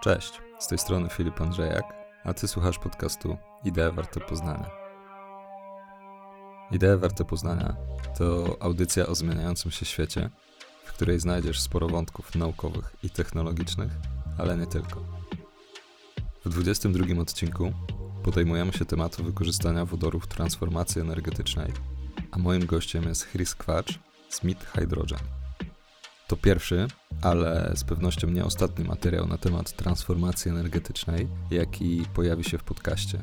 Cześć, z tej strony Filip Andrzejak, a ty słuchasz podcastu Idea Warte Poznania. Idea Warte Poznania to audycja o zmieniającym się świecie, w której znajdziesz sporo wątków naukowych i technologicznych, ale nie tylko. W 22 odcinku podejmujemy się tematu wykorzystania wodoru w transformacji energetycznej, a moim gościem jest Chris Kwacz z Mid Hydrogen. To pierwszy, ale z pewnością nie ostatni materiał na temat transformacji energetycznej, jaki pojawi się w podcaście.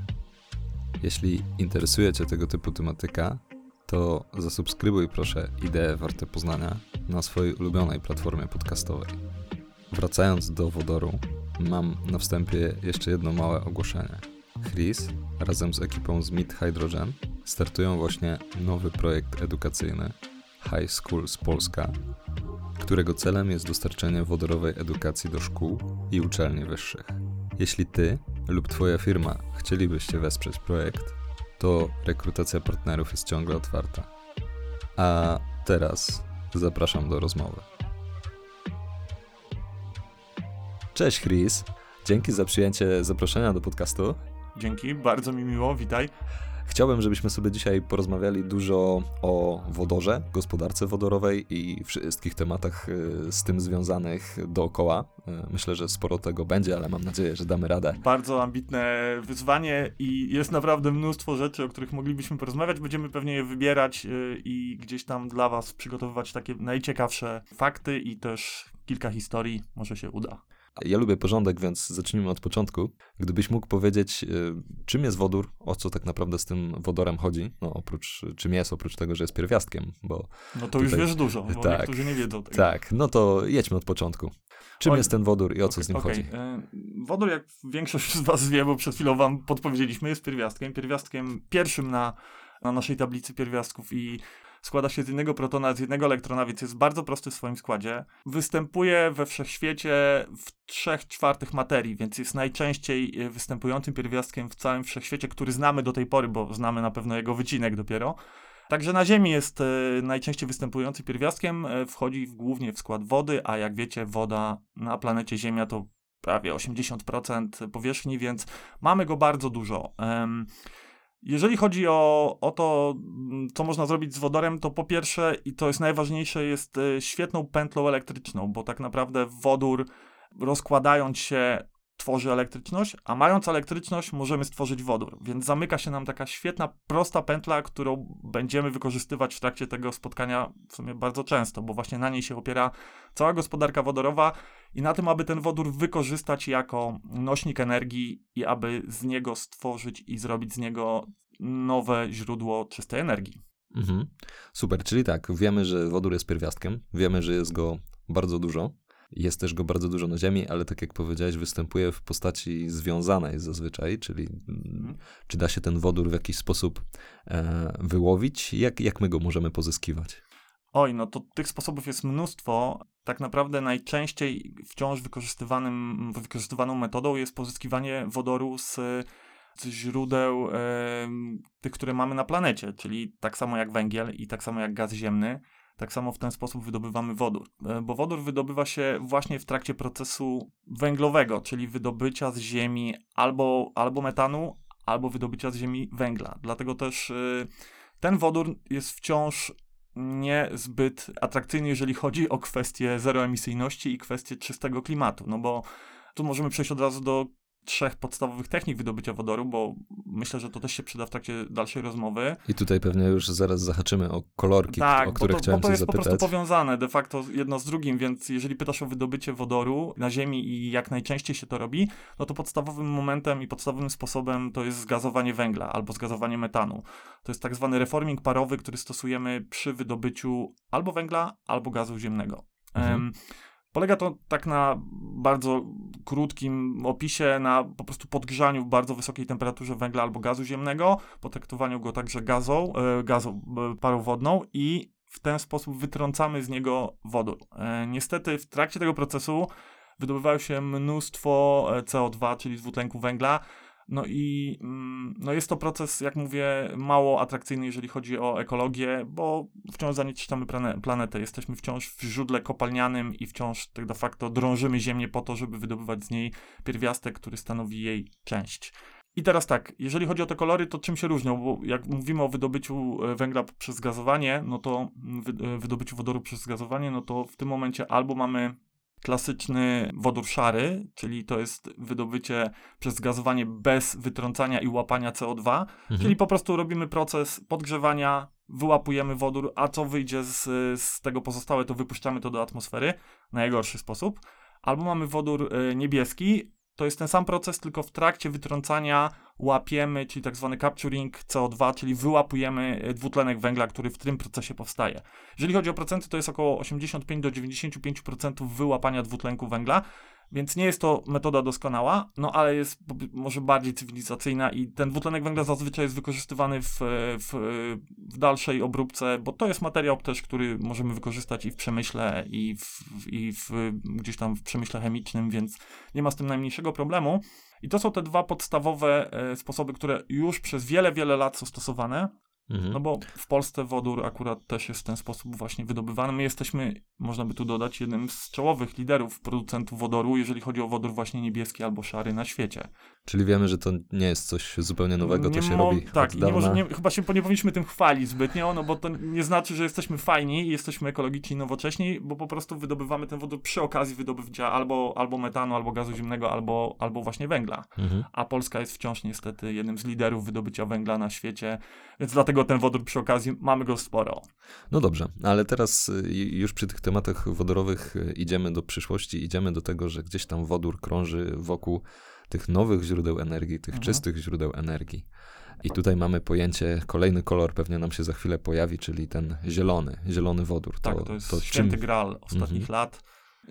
Jeśli interesuje Cię tego typu tematyka, to zasubskrybuj proszę Idee Warte Poznania na swojej ulubionej platformie podcastowej. Wracając do wodoru, mam na wstępie jeszcze jedno małe ogłoszenie. Chris razem z ekipą z Mid Hydrogen startują właśnie nowy projekt edukacyjny High Schools Polska, którego celem jest dostarczenie wodorowej edukacji do szkół i uczelni wyższych. Jeśli ty lub twoja firma chcielibyście wesprzeć projekt, to rekrutacja partnerów jest ciągle otwarta. A teraz zapraszam do rozmowy. Cześć Chris, dzięki za przyjęcie zaproszenia do podcastu. Dzięki, bardzo mi miło, witaj. Chciałbym, żebyśmy sobie dzisiaj porozmawiali dużo o wodorze, gospodarce wodorowej i wszystkich tematach y, z tym związanych dookoła. Y, myślę, że sporo tego będzie, ale mam nadzieję, że damy radę. Bardzo ambitne wyzwanie i jest naprawdę mnóstwo rzeczy, o których moglibyśmy porozmawiać. Będziemy pewnie je wybierać y, i gdzieś tam dla Was przygotowywać takie najciekawsze fakty i też kilka historii. Może się uda. Ja lubię porządek, więc zacznijmy od początku. Gdybyś mógł powiedzieć, y, czym jest wodór, o co tak naprawdę z tym wodorem chodzi, no oprócz, czym jest, oprócz tego, że jest pierwiastkiem, bo... No to tutaj, już wiesz dużo, bo tak, niektórzy nie wiedzą tego. Tak, no to jedźmy od początku. Czym Oj, jest ten wodór i o co okay, z nim okay. chodzi? E, wodór, jak większość z was wie, bo przed chwilą wam podpowiedzieliśmy, jest pierwiastkiem. Pierwiastkiem pierwszym na, na naszej tablicy pierwiastków i składa się z jednego protona, z jednego elektrona, więc jest bardzo prosty w swoim składzie. Występuje we wszechświecie w 3 czwartych materii, więc jest najczęściej e, występującym pierwiastkiem w całym wszechświecie, który znamy do tej pory, bo znamy na pewno jego wycinek dopiero. Także na Ziemi jest e, najczęściej występujący pierwiastkiem, e, wchodzi głównie w skład wody, a jak wiecie, woda na planecie Ziemia to prawie 80% powierzchni, więc mamy go bardzo dużo. Jeżeli chodzi o, o to, mm, co można zrobić z wodorem, to po pierwsze, i to jest najważniejsze, jest e, świetną pętlą elektryczną, bo tak naprawdę wodór rozkładając się tworzy elektryczność, a mając elektryczność możemy stworzyć wodór. Więc zamyka się nam taka świetna, prosta pętla, którą będziemy wykorzystywać w trakcie tego spotkania w sumie bardzo często, bo właśnie na niej się opiera cała gospodarka wodorowa i na tym, aby ten wodór wykorzystać jako nośnik energii i aby z niego stworzyć i zrobić z niego nowe źródło czystej energii. Mhm. Super, czyli tak, wiemy, że wodór jest pierwiastkiem, wiemy, że jest go bardzo dużo, jest też go bardzo dużo na Ziemi, ale tak jak powiedziałeś, występuje w postaci związanej zazwyczaj, czyli mhm. czy da się ten wodór w jakiś sposób e, wyłowić? Jak, jak my go możemy pozyskiwać? Oj, no to tych sposobów jest mnóstwo. Tak naprawdę najczęściej wciąż wykorzystywanym, wykorzystywaną metodą jest pozyskiwanie wodoru z, z źródeł e, tych, które mamy na planecie, czyli tak samo jak węgiel i tak samo jak gaz ziemny. Tak samo w ten sposób wydobywamy wodór, e, bo wodór wydobywa się właśnie w trakcie procesu węglowego, czyli wydobycia z ziemi albo, albo metanu, albo wydobycia z ziemi węgla. Dlatego też y, ten wodór jest wciąż niezbyt atrakcyjny, jeżeli chodzi o kwestię zeroemisyjności i kwestię czystego klimatu, no bo tu możemy przejść od razu do trzech podstawowych technik wydobycia wodoru, bo myślę, że to też się przyda w trakcie dalszej rozmowy. I tutaj pewnie już zaraz zahaczymy o kolorki, tak, o które to, chciałem bo to jest zapytać. po prostu powiązane de facto jedno z drugim, więc jeżeli pytasz o wydobycie wodoru na Ziemi i jak najczęściej się to robi, no to podstawowym momentem i podstawowym sposobem to jest zgazowanie węgla albo zgazowanie metanu. To jest tak zwany reforming parowy, który stosujemy przy wydobyciu albo węgla, albo gazu ziemnego. Mhm. Um, Polega to tak na bardzo krótkim opisie, na po prostu podgrzaniu w bardzo wysokiej temperaturze węgla albo gazu ziemnego, potraktowaniu go także gazą, e, gazą e, parą wodną i w ten sposób wytrącamy z niego wodór. E, niestety w trakcie tego procesu wydobywało się mnóstwo CO2, czyli dwutlenku węgla, No i mm, no jest to proces, jak mówię, mało atrakcyjny, jeżeli chodzi o ekologię, bo wciąż zanieczyszczamy plane- planetę. Jesteśmy wciąż w źródle kopalnianym i wciąż tak de facto drążymy Ziemię po to, żeby wydobywać z niej pierwiastek, który stanowi jej część. I teraz tak, jeżeli chodzi o te kolory, to czym się różnią? Bo jak mówimy o wydobyciu e, węgla przez gazowanie, no to mm, e, wydobyciu wodoru przez gazowanie, no to w tym momencie albo mamy klasyczny wodór szary, czyli to jest wydobycie przez gazowanie bez wytrącania i łapania CO2, Mhm. czyli po prostu robimy proces podgrzewania, wyłapujemy wodór, a co wyjdzie z, z tego pozostałe, to wypuszczamy to do atmosfery w najgorszy sposób. Albo mamy wodór e, niebieski, to jest ten sam proces, tylko w trakcie wytrącania łapiemy, czyli tak zwany capturing CO2, czyli wyłapujemy e, dwutlenek węgla, który w tym procesie powstaje. Jeżeli chodzi o procenty, to jest około 85 do 95% wyłapania dwutlenku węgla, więc nie jest to metoda doskonała, no ale jest może bardziej cywilizacyjna i ten dwutlenek węgla zazwyczaj jest wykorzystywany w, w, w dalszej obróbce, bo to jest materiał też, który możemy wykorzystać i w przemyśle, i w, i w gdzieś tam w przemyśle chemicznym, więc nie ma z tym najmniejszego problemu. I to są te dwa podstawowe e, sposoby, które już przez wiele, wiele lat są stosowane. Mhm. No bo w Polsce wodór akurat też jest w ten sposób właśnie wydobywany. My jesteśmy, można by tu dodać, jednym z czołowych liderów producentów wodoru, jeżeli chodzi o wodór właśnie niebieski albo szary na świecie. Czyli wiemy, że to nie jest coś zupełnie nowego, to Nie się mo- robi Tak, i nie może, nie, chyba się nie powinniśmy tym chwalić zbytnio, no bo to nie znaczy, że jesteśmy fajni i jesteśmy ekologiczni i nowocześni, bo po prostu wydobywamy ten wodór przy okazji wydobycia albo, albo metanu, albo gazu ziemnego, albo, albo właśnie węgla. Mhm. A Polska jest wciąż niestety jednym z liderów wydobycia węgla na świecie, więc dlatego ten wodór przy okazji mamy go sporo. No dobrze, ale teraz y, już przy tych tematach wodorowych y, idziemy do przyszłości, idziemy do tego, że gdzieś tam wodór krąży wokół tych nowych źródeł energii, tych Mhm. czystych źródeł energii. I tutaj mamy pojęcie, kolejny kolor pewnie nam się za chwilę pojawi, czyli ten zielony, zielony wodór. Tak, to, jest czym- święty graal ostatnich Mhm. lat.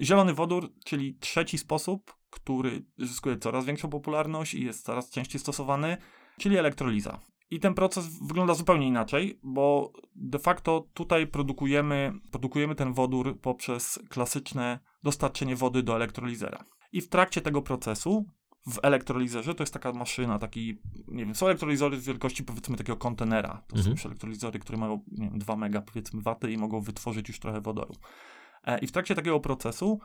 Zielony wodór, czyli trzeci sposób, który zyskuje coraz większą popularność i jest coraz częściej stosowany, czyli elektroliza. I ten proces wygląda zupełnie inaczej, bo de facto tutaj produkujemy, produkujemy ten wodór poprzez klasyczne dostarczenie wody do elektrolizera. I w trakcie tego procesu w elektrolizerze to jest taka maszyna, taki, nie wiem, są elektrolizory wielkości powiedzmy takiego kontenera. To są Mhm. już elektrolizory, które mają, nie wiem, 2 mega powiedzmy waty i mogą wytworzyć już trochę wodoru. E, I w trakcie takiego procesu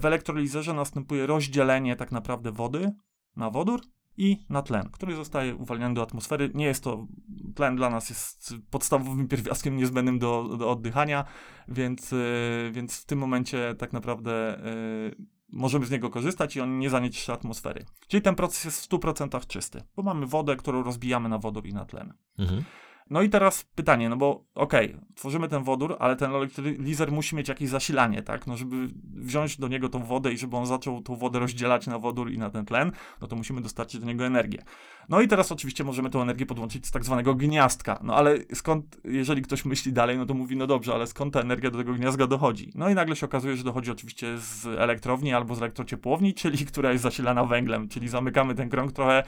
w elektrolizerze następuje rozdzielenie tak naprawdę wody na wodór i na tlen, który zostaje uwalniany do atmosfery. Nie jest to, tlen dla nas jest podstawowym pierwiastkiem niezbędnym do, do oddychania, więc, e, więc w tym momencie tak naprawdę e, możemy z niego korzystać i on nie zanieczyszcza atmosfery. Czyli ten proces jest w 100% czysty, bo mamy wodę, którą rozbijamy na wodór i na tlen. Mhm. No i teraz pytanie, no bo okej, tworzymy ten wodór, ale ten elektrolizer musi mieć jakieś zasilanie, tak? No żeby wziąć do niego tą wodę i żeby on zaczął tą wodę rozdzielać na wodór i na ten tlen, no to musimy dostarczyć do niego energię. No i teraz oczywiście możemy tą energię podłączyć z tak zwanego gniazdka. No ale skąd, jeżeli ktoś myśli dalej, no to mówi, no dobrze, ale skąd ta energia do tego gniazdka dochodzi? No i nagle się okazuje, że dochodzi oczywiście z elektrowni albo z elektrociepłowni, czyli która jest zasilana węglem, czyli zamykamy ten krąg trochę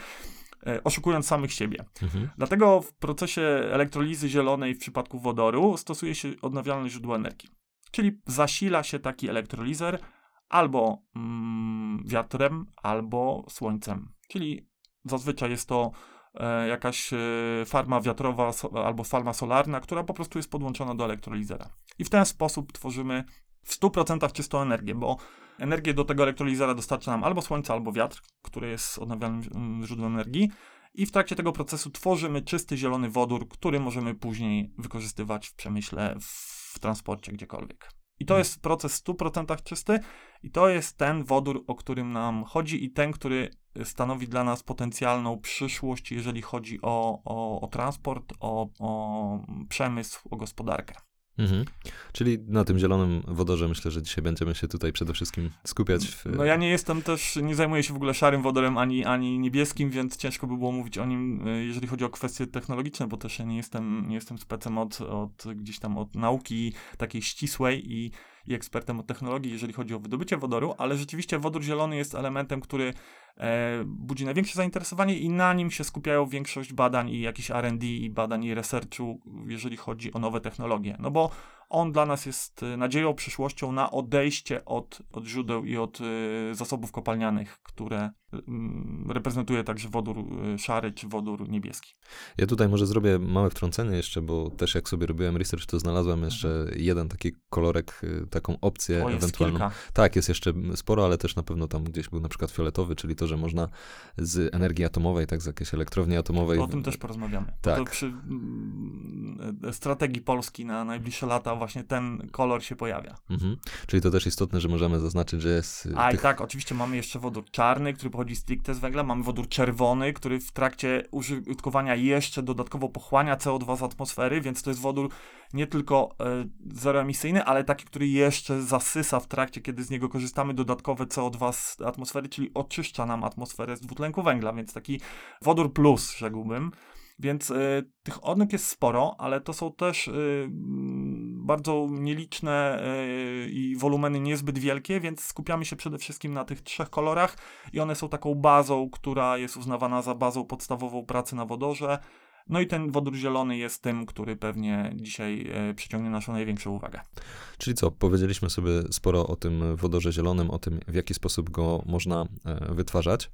oszukując samych siebie. Mhm. Dlatego w procesie elektrolizy zielonej w przypadku wodoru stosuje się odnawialne źródło energii. Czyli zasila się taki elektrolizer albo mm, wiatrem, albo słońcem. Czyli zazwyczaj jest to e, jakaś e, farma wiatrowa so, albo farma solarna, która po prostu jest podłączona do elektrolizera. I w ten sposób tworzymy w 100% czystą energię, bo energię do tego elektrolizera dostarcza nam albo słońce, albo wiatr, który jest odnawialnym mm, źródłem energii. I w trakcie tego procesu tworzymy czysty zielony wodór, który możemy później wykorzystywać w przemyśle, w transporcie, gdziekolwiek. I to Mhm. jest proces w 100% czysty i to jest ten wodór, o którym nam chodzi i ten, który stanowi dla nas potencjalną przyszłość, jeżeli chodzi o, o, o transport, o, o przemysł, o gospodarkę. Mhm. Czyli na tym zielonym wodorze myślę, że dzisiaj będziemy się tutaj przede wszystkim skupiać. W... No ja nie jestem też, nie zajmuję się w ogóle szarym wodorem ani, ani niebieskim, więc ciężko by było mówić o nim, y, jeżeli chodzi o kwestie technologiczne, bo też ja nie jestem, nie jestem specem od, od gdzieś tam od nauki takiej ścisłej i, i ekspertem od technologii, jeżeli chodzi o wydobycie wodoru, ale rzeczywiście wodór zielony jest elementem, który e, budzi największe zainteresowanie i na nim się skupiają większość badań i jakichś R&D i badań i researchu, jeżeli chodzi o nowe technologie. No bo on dla nas jest y, nadzieją, przyszłością na odejście od, od źródeł i od y, zasobów kopalnianych, które y, reprezentuje także wodór y, szary czy wodór niebieski. Ja tutaj może zrobię małe wtrącenie jeszcze, bo też jak sobie robiłem research, to znalazłem jeszcze jeden taki kolorek, taką opcję O, ewentualną. kilka. Tak, jest jeszcze sporo, ale też na pewno tam gdzieś był na przykład fioletowy, czyli to, że można z energii atomowej, tak z jakiejś elektrowni atomowej. O tym też porozmawiamy. Tak. To przy mm, e, strategii Polski na najbliższe lata właśnie ten kolor się pojawia. Mhm. Czyli to też istotne, że możemy zaznaczyć, że jest y, A i tak, oczywiście mamy jeszcze wodór czarny, który pochodzi stricte z węgla, mamy wodór czerwony, który w trakcie użytkowania jeszcze dodatkowo pochłania CO2 z atmosfery, więc to jest wodór nie tylko e, zeroemisyjny, ale taki, który jeszcze zasysa w trakcie, kiedy z niego korzystamy dodatkowe CO2 z atmosfery, czyli oczyszcza nam atmosferę z dwutlenku węgla, więc taki wodór plus, rzekłbym. Więc e, tych odnóg jest sporo, ale to są też e, mm, bardzo nieliczne e, i wolumeny niezbyt wielkie, więc skupiamy się przede wszystkim na tych trzech kolorach i one są taką bazą, która jest uznawana za bazą podstawową pracy na wodorze. No i ten wodór zielony jest tym, który pewnie dzisiaj e, przyciągnie naszą największą uwagę. Czyli co, powiedzieliśmy sobie sporo o tym wodorze zielonym, o tym, w jaki sposób go można e, wytwarzać.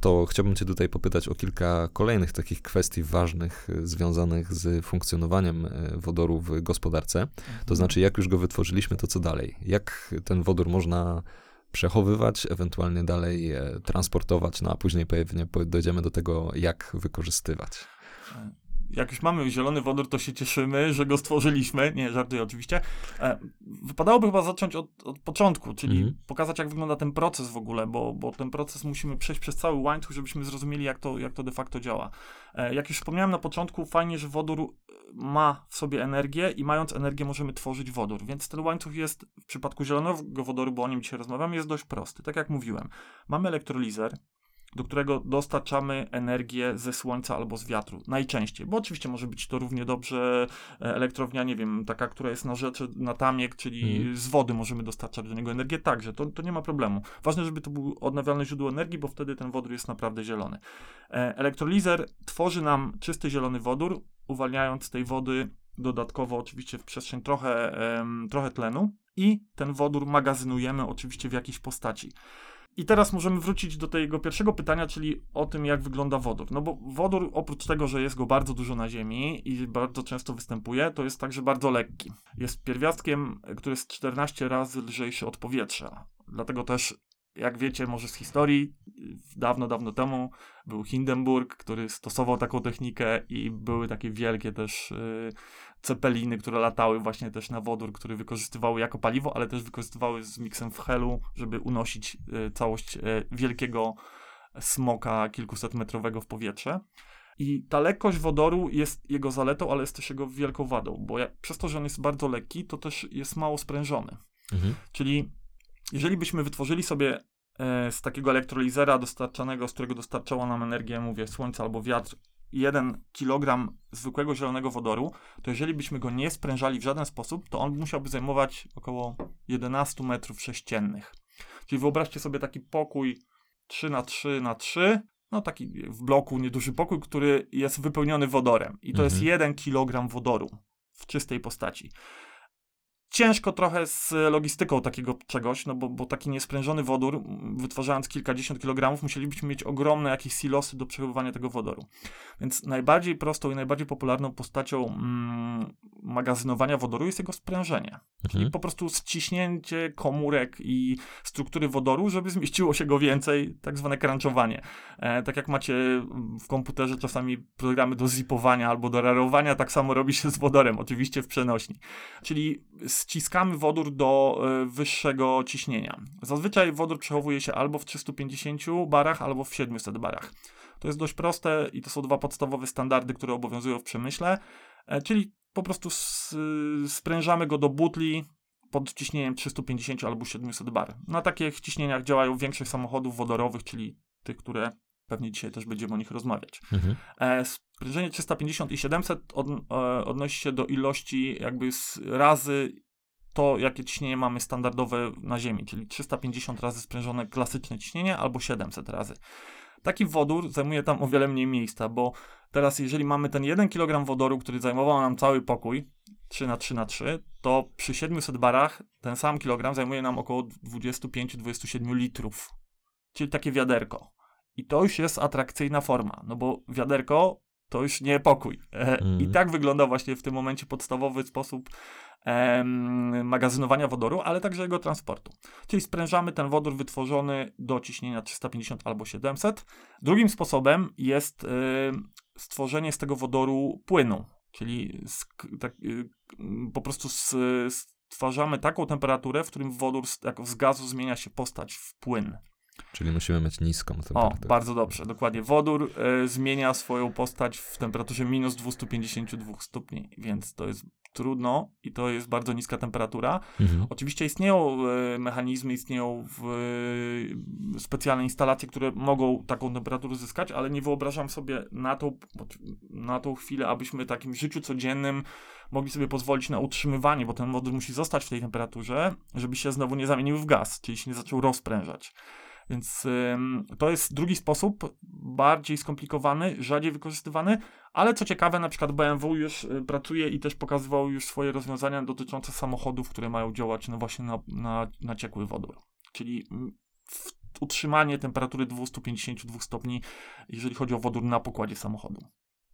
To chciałbym Cię tutaj popytać o kilka kolejnych takich kwestii ważnych, e, związanych z funkcjonowaniem wodoru w gospodarce. To znaczy, jak już go wytworzyliśmy, to co dalej? Jak ten wodór można przechowywać, ewentualnie dalej transportować, no a później pewnie dojdziemy do tego, jak wykorzystywać. Jak już mamy zielony wodór, to się cieszymy, że go stworzyliśmy. Nie, żartuję oczywiście. E, wypadałoby chyba zacząć od, od początku, czyli Mhm. pokazać, jak wygląda ten proces w ogóle, bo, bo ten proces musimy przejść przez cały łańcuch, żebyśmy zrozumieli, jak to, jak to de facto działa. E, jak już wspomniałem na początku, fajnie, że wodór e, ma w sobie energię i mając energię możemy tworzyć wodór, więc ten łańcuch jest w przypadku zielonego wodoru, bo o nim dzisiaj rozmawiamy, jest dość prosty. Tak jak mówiłem, mamy elektrolizer, do którego dostarczamy energię ze słońca albo z wiatru. Najczęściej, bo oczywiście może być to równie dobrze e, elektrownia, nie wiem, taka, która jest na rzeczy, na tamiek, czyli Mhm. z wody możemy dostarczać do niego energię także, to, to nie ma problemu. Ważne, żeby to był odnawialne źródło energii, bo wtedy ten wodór jest naprawdę zielony. E, Elektrolizer tworzy nam czysty zielony wodór, uwalniając z tej wody dodatkowo oczywiście w przestrzeń trochę, trochę tlenu i ten wodór magazynujemy oczywiście w jakiejś postaci. I teraz możemy wrócić do tego pierwszego pytania, czyli o tym, jak wygląda wodór. No bo wodór, oprócz tego, że jest go bardzo dużo na Ziemi i bardzo często występuje, to jest także bardzo lekki. Jest pierwiastkiem, który jest 14 razy lżejszy od powietrza. Dlatego też, jak wiecie, może z historii, dawno, dawno temu był Hindenburg, który stosował taką technikę i były takie wielkie też y, cepeliny, które latały właśnie też na wodór, który wykorzystywały jako paliwo, ale też wykorzystywały z miksem w helu, żeby unosić y, całość y, wielkiego smoka kilkuset metrowego w powietrze. I ta lekkość wodoru jest jego zaletą, ale jest też jego wielką wadą, bo jak, przez to, że on jest bardzo lekki, to też jest mało sprężony. Mhm. Czyli jeżeli byśmy wytworzyli sobie e, z takiego elektrolizera dostarczanego, z którego dostarczała nam energię, mówię, słońce albo wiatr, 1 kg zwykłego zielonego wodoru, to jeżeli byśmy go nie sprężali w żaden sposób, to on musiałby zajmować około 11 metrów sześciennych. Czyli wyobraźcie sobie taki pokój 3 na 3 na 3 no taki w bloku nieduży pokój, który jest wypełniony wodorem. I to Mhm. jest 1 kg wodoru w czystej postaci. Ciężko trochę z logistyką takiego czegoś, no bo, bo taki niesprężony wodór, wytwarzając kilkadziesiąt kilogramów, musielibyśmy mieć ogromne jakieś silosy do przechowywania tego wodoru. Więc najbardziej prostą i najbardziej popularną postacią mm, magazynowania wodoru jest jego sprężenie. Czyli Mhm. po prostu ściśnięcie komórek i struktury wodoru, żeby zmieściło się go więcej, tak zwane crunchowanie. E, tak jak macie w komputerze czasami programy do zipowania albo do rarowania, tak samo robi się z wodorem, oczywiście w przenośni. Czyli ściskamy wodór do e, wyższego ciśnienia. Zazwyczaj wodór przechowuje się albo w 350 barach, albo w 700 barach. To jest dość proste i to są dwa podstawowe standardy, które obowiązują w przemyśle, e, czyli po prostu sprężamy go do butli pod ciśnieniem 350 albo 700 bar. Na takich ciśnieniach działają większość samochodów wodorowych, czyli tych, które pewnie dzisiaj też będziemy o nich rozmawiać. Mhm. E, sprężenie 350 i 700 od, odnosi się do ilości jakby z razy to, jakie ciśnienie mamy standardowe na Ziemi, czyli 350 razy sprężone klasyczne ciśnienie albo 700 razy. Taki wodór zajmuje tam o wiele mniej miejsca, bo teraz jeżeli mamy ten 1 kg wodoru, który zajmował nam cały pokój, 3 na 3 na 3, to przy 700 barach ten sam kilogram zajmuje nam około 25-27 litrów. Czyli takie wiaderko. I to już jest atrakcyjna forma, no bo wiaderko to już nie pokój. E, Mm. I tak wygląda właśnie w tym momencie podstawowy sposób magazynowania wodoru, ale także jego transportu. Czyli sprężamy ten wodór wytworzony do ciśnienia 350 albo 700. Drugim sposobem jest em, stworzenie z tego wodoru płynu, czyli sk- tak, y, po prostu s- stwarzamy taką temperaturę, w którym wodór z, jako z gazu zmienia się postać w płyn. Czyli musimy mieć niską O, temperaturę. bardzo dobrze, dokładnie. Wodór e, zmienia swoją postać w temperaturze minus 252 stopni, więc to jest trudno i to jest bardzo niska temperatura. Mhm. Oczywiście istnieją e, mechanizmy, istnieją w, e, specjalne instalacje, które mogą taką temperaturę zyskać, ale nie wyobrażam sobie na tą, na tą chwilę, abyśmy w takim życiu codziennym mogli sobie pozwolić na utrzymywanie, bo ten wodór musi zostać w tej temperaturze, żeby się znowu nie zamienił w gaz, czyli się nie zaczął rozprężać. Więc to jest drugi sposób, bardziej skomplikowany, rzadziej wykorzystywany, ale co ciekawe, na przykład BMW już y, pracuje i też pokazywał już swoje rozwiązania dotyczące samochodów, które mają działać no właśnie na, na, na ciekły wodór. Czyli mm, utrzymanie temperatury 252 stopni, jeżeli chodzi o wodór na pokładzie samochodu.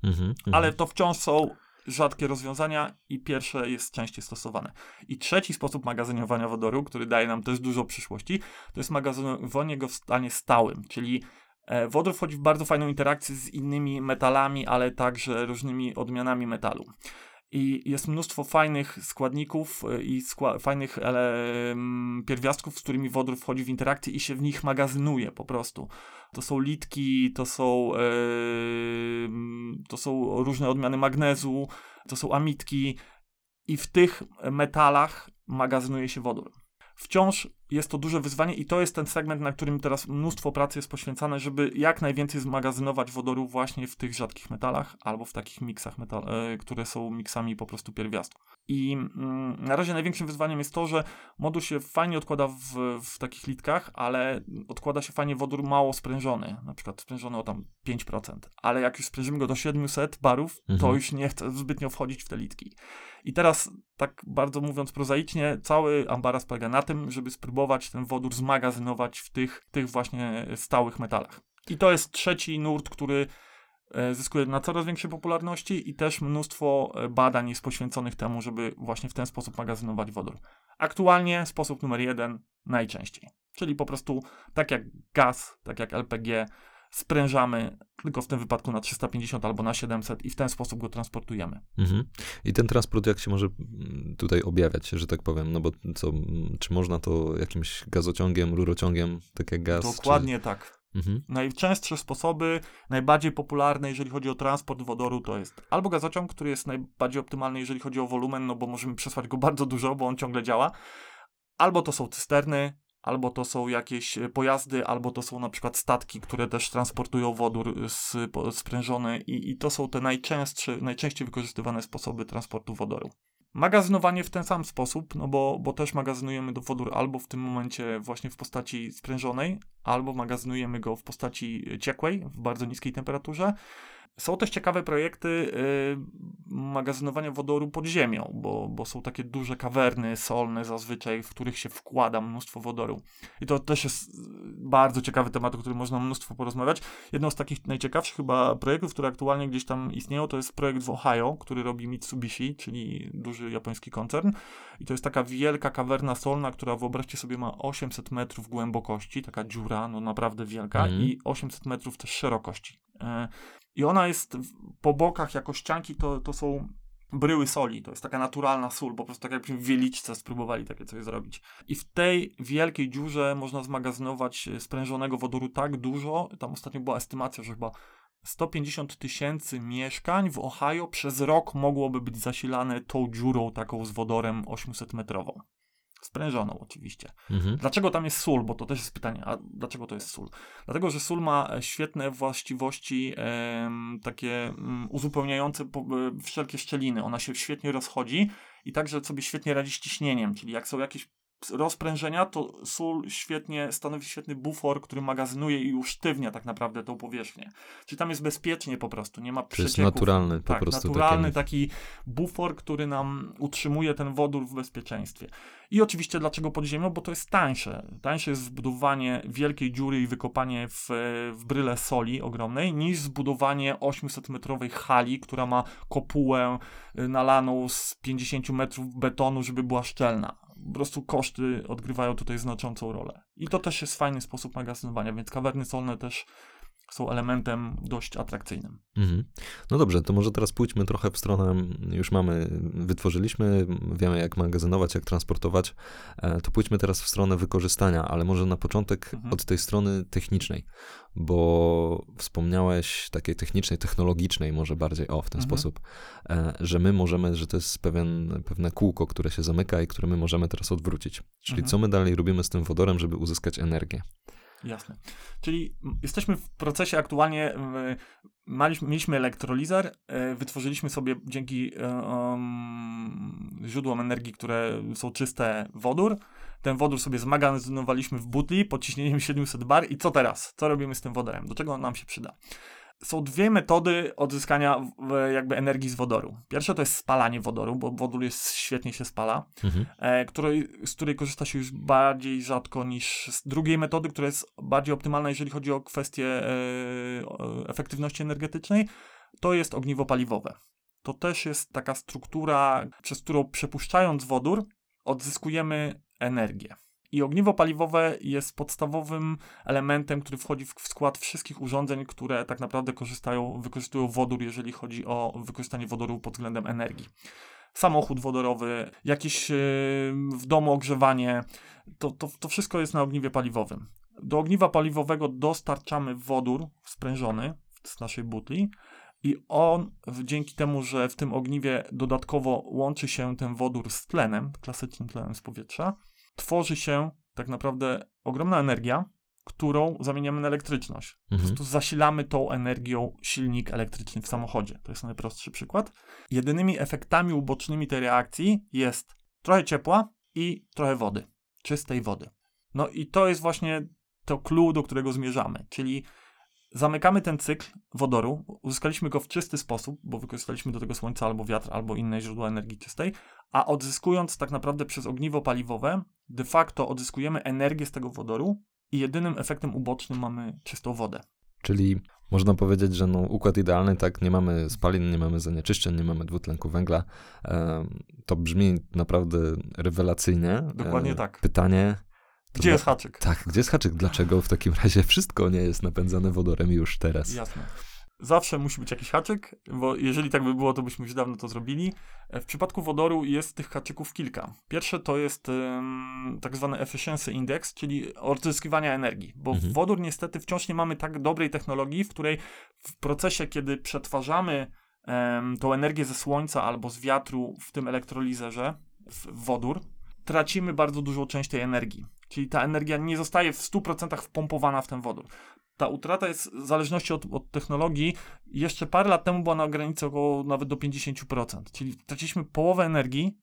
Mhm. Mhm. Ale to wciąż są rzadkie rozwiązania i pierwsze jest częściej stosowane. I trzeci sposób magazynowania wodoru, który daje nam też dużo przyszłości, to jest magazynowanie go w stanie stałym, czyli e, wodór wchodzi w bardzo fajną interakcję z innymi metalami, ale także różnymi odmianami metalu. I jest mnóstwo fajnych składników y, i skła- fajnych ele- em, pierwiastków, z którymi wodór wchodzi w interakcję i się w nich magazynuje po prostu. To są litki, to są, em, to są różne odmiany magnezu, to są amitki i w tych metalach magazynuje się wodór. Wciąż jest to duże wyzwanie i to jest ten segment, na którym teraz mnóstwo pracy jest poświęcane, żeby jak najwięcej zmagazynować wodoru właśnie w tych rzadkich metalach albo w takich miksach, metal, e, które są miksami po prostu pierwiastków. I mm, na razie największym wyzwaniem jest to, że moduł się fajnie odkłada w, w takich litkach, ale odkłada się fajnie wodór mało sprężony, na przykład sprężony o tam 5%, ale jak już sprężymy go do 700 barów, to Mhm. już nie chce zbytnio wchodzić w te litki. I teraz, tak bardzo mówiąc prozaicznie, cały ambaras polega na tym, żeby spróbować ten wodór zmagazynować w tych, tych właśnie stałych metalach. I to jest trzeci nurt, który e, zyskuje na coraz większej popularności i też mnóstwo e, badań jest poświęconych temu, żeby właśnie w ten sposób magazynować wodór. Aktualnie sposób numer jeden najczęściej, czyli po prostu tak jak gaz, tak jak LPG, sprężamy tylko w tym wypadku na 350 albo na 700 i w ten sposób go transportujemy. Mhm. I ten transport jak się może mm, tutaj objawiać, że tak powiem, no bo co, mm, czy można to jakimś gazociągiem, rurociągiem, tak jak gaz? Dokładnie tak. Czy... Mhm. Najczęstsze sposoby, najbardziej popularne, jeżeli chodzi o transport wodoru, to jest albo gazociąg, który jest najbardziej optymalny, jeżeli chodzi o wolumen, no bo możemy przesłać go bardzo dużo, bo on ciągle działa, albo to są cysterny, albo to są jakieś e, pojazdy, albo to są na przykład statki, które też transportują wodór sprężony i, i to są te najczęstsze, najczęściej wykorzystywane sposoby transportu wodoru. Magazynowanie w ten sam sposób, no bo, bo też magazynujemy do wodór albo w tym momencie właśnie w postaci sprężonej, albo magazynujemy go w postaci ciekłej, w bardzo niskiej temperaturze. Są też ciekawe projekty y, magazynowania wodoru pod ziemią, bo, bo są takie duże kawerny solne zazwyczaj, w których się wkłada mnóstwo wodoru. I to też jest y, bardzo ciekawy temat, o którym można mnóstwo porozmawiać. Jedną z takich najciekawszych chyba projektów, które aktualnie gdzieś tam istnieją, to jest projekt w Ohio, który robi Mitsubishi, czyli duży japoński koncern. I to jest taka wielka kawerna solna, która wyobraźcie sobie ma 800 metrów głębokości, taka dziura, no naprawdę wielka, Mhm. i 800 metrów też szerokości. I ona jest po bokach jako ścianki, to, to są bryły soli. To jest taka naturalna sól, po prostu tak jakbyśmy w wieliczce spróbowali takie coś zrobić. I w tej wielkiej dziurze można zmagazynować e, sprężonego wodoru tak dużo, tam ostatnio była estymacja, że chyba 150 tysięcy mieszkań w Ohio przez rok mogłoby być zasilane tą dziurą taką z wodorem 800-metrową. Sprężoną oczywiście. Mhm. Dlaczego tam jest sól? Bo to też jest pytanie, a dlaczego to jest sól? Dlatego, że sól ma e, świetne właściwości em, takie mm, uzupełniające po, e, wszelkie szczeliny. Ona się świetnie rozchodzi i także sobie świetnie radzi z ciśnieniem, czyli jak są jakieś rozprężenia, to sól świetnie, stanowi świetny bufor, który magazynuje i usztywnia tak naprawdę tą powierzchnię. Czyli tam jest bezpiecznie po prostu, nie ma To jest przecieków. naturalny po tak, prostu. naturalny taki- taki bufor, który nam utrzymuje ten wodór w bezpieczeństwie. I oczywiście dlaczego pod ziemią? Bo to jest tańsze. Tańsze jest zbudowanie wielkiej dziury i wykopanie w, w bryle soli ogromnej, niż zbudowanie 800-metrowej hali, która ma kopułę y, nalaną z 50 metrów betonu, żeby była szczelna. Po prostu koszty odgrywają tutaj znaczącą rolę. I to też jest fajny sposób magazynowania, więc kawerny solne też są elementem dość atrakcyjnym. Mhm. No dobrze, to może teraz pójdźmy trochę w stronę, już mamy, wytworzyliśmy, wiemy jak magazynować, jak transportować, e, to pójdźmy teraz w stronę wykorzystania, ale może na początek Mhm. od tej strony technicznej, bo wspomniałeś takiej technicznej, technologicznej może bardziej, o w ten Mhm. sposób, e, że my możemy, że to jest pewien, pewne kółko, które się zamyka i które my możemy teraz odwrócić. Czyli Mhm. co my dalej robimy z tym wodorem, żeby uzyskać energię? Jasne. Czyli jesteśmy w procesie aktualnie, mieliśmy elektrolizer, y, wytworzyliśmy sobie dzięki um, źródłom energii, które są czyste, wodór. Ten wodór sobie zmagazynowaliśmy w butli pod ciśnieniem 700 bar i co teraz? Co robimy z tym wodorem? Do czego on nam się przyda? Są dwie metody odzyskania jakby energii z wodoru. Pierwsze to jest spalanie wodoru, bo wodór jest, świetnie się spala Mhm. e, której, z której korzysta się już bardziej rzadko niż z drugiej metody, która jest bardziej optymalna, jeżeli chodzi o kwestię e, efektywności energetycznej, to jest ogniwo paliwowe. To też jest taka struktura, przez którą przepuszczając wodór, odzyskujemy energię. I ogniwo paliwowe jest podstawowym elementem, który wchodzi w skład wszystkich urządzeń, które tak naprawdę korzystają, wykorzystują wodór, jeżeli chodzi o wykorzystanie wodoru pod względem energii samochód wodorowy, jakieś yy, w domu ogrzewanie, to, to, to wszystko jest na ogniwie paliwowym. Do ogniwa paliwowego dostarczamy wodór sprężony z naszej butli i on dzięki temu, że w tym ogniwie dodatkowo łączy się ten wodór z tlenem, klasycznym tlenem z powietrza, tworzy się tak naprawdę ogromna energia, którą zamieniamy na elektryczność. Po Mhm. prostu zasilamy tą energią silnik elektryczny w samochodzie. To jest najprostszy przykład. Jedynymi efektami ubocznymi tej reakcji jest trochę ciepła i trochę wody, czystej wody. No i to jest właśnie to clue, do którego zmierzamy, czyli zamykamy ten cykl wodoru, uzyskaliśmy go w czysty sposób, bo wykorzystaliśmy do tego słońce albo wiatr, albo inne źródła energii czystej, a odzyskując tak naprawdę przez ogniwo paliwowe, de facto odzyskujemy energię z tego wodoru i jedynym efektem ubocznym mamy czystą wodę. Czyli można powiedzieć, że no, układ idealny, tak, nie mamy spalin, nie mamy zanieczyszczeń, nie mamy dwutlenku węgla. Em, to brzmi naprawdę rewelacyjnie. Dokładnie E, tak. Pytanie. Gdzie jest haczyk? Tak, gdzie jest haczyk? Dlaczego w takim razie wszystko nie jest napędzane wodorem już teraz? Jasne. Zawsze musi być jakiś haczyk, bo jeżeli tak by było, to byśmy już dawno to zrobili. E, W przypadku wodoru jest tych haczyków kilka. Pierwsze to jest em, tak zwany efficiency index, czyli odzyskiwania energii, bo Mhm. wodór niestety wciąż nie mamy tak dobrej technologii, w której w procesie, kiedy przetwarzamy em, tą energię ze słońca albo z wiatru w tym elektrolizerze, w wodór, tracimy bardzo dużą część tej energii. Czyli ta energia nie zostaje w 100% wpompowana w ten wodór ta utrata jest w zależności od, od technologii. Jeszcze parę lat temu była na granicy około nawet do 50%. Czyli traciliśmy połowę energii,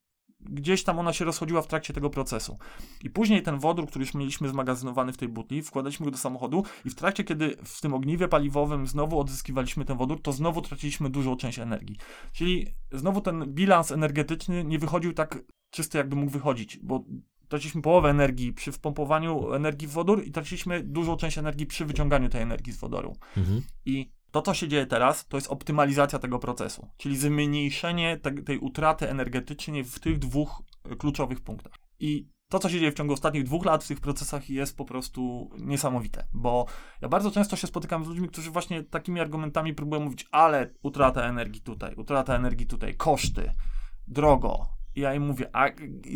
gdzieś tam ona się rozchodziła w trakcie tego procesu. I później ten wodór, który już mieliśmy zmagazynowany w tej butli, wkładaliśmy go do samochodu i w trakcie, kiedy w tym ogniwie paliwowym znowu odzyskiwaliśmy ten wodór, to znowu traciliśmy dużą część energii. Czyli znowu ten bilans energetyczny nie wychodził tak czysty, jakby mógł wychodzić, bo traciliśmy połowę energii przy wpompowaniu energii w wodór i traciliśmy dużą część energii przy wyciąganiu tej energii z wodoru. Mhm. I to, co się dzieje teraz, to jest optymalizacja tego procesu, czyli zmniejszenie te, tej utraty energetycznej w tych dwóch e, kluczowych punktach. I to, co się dzieje w ciągu ostatnich dwóch lat w tych procesach jest po prostu niesamowite, bo ja bardzo często się spotykam z ludźmi, którzy właśnie takimi argumentami próbują mówić, ale utrata energii tutaj, utrata energii tutaj, koszty, drogo. I ja im mówię, a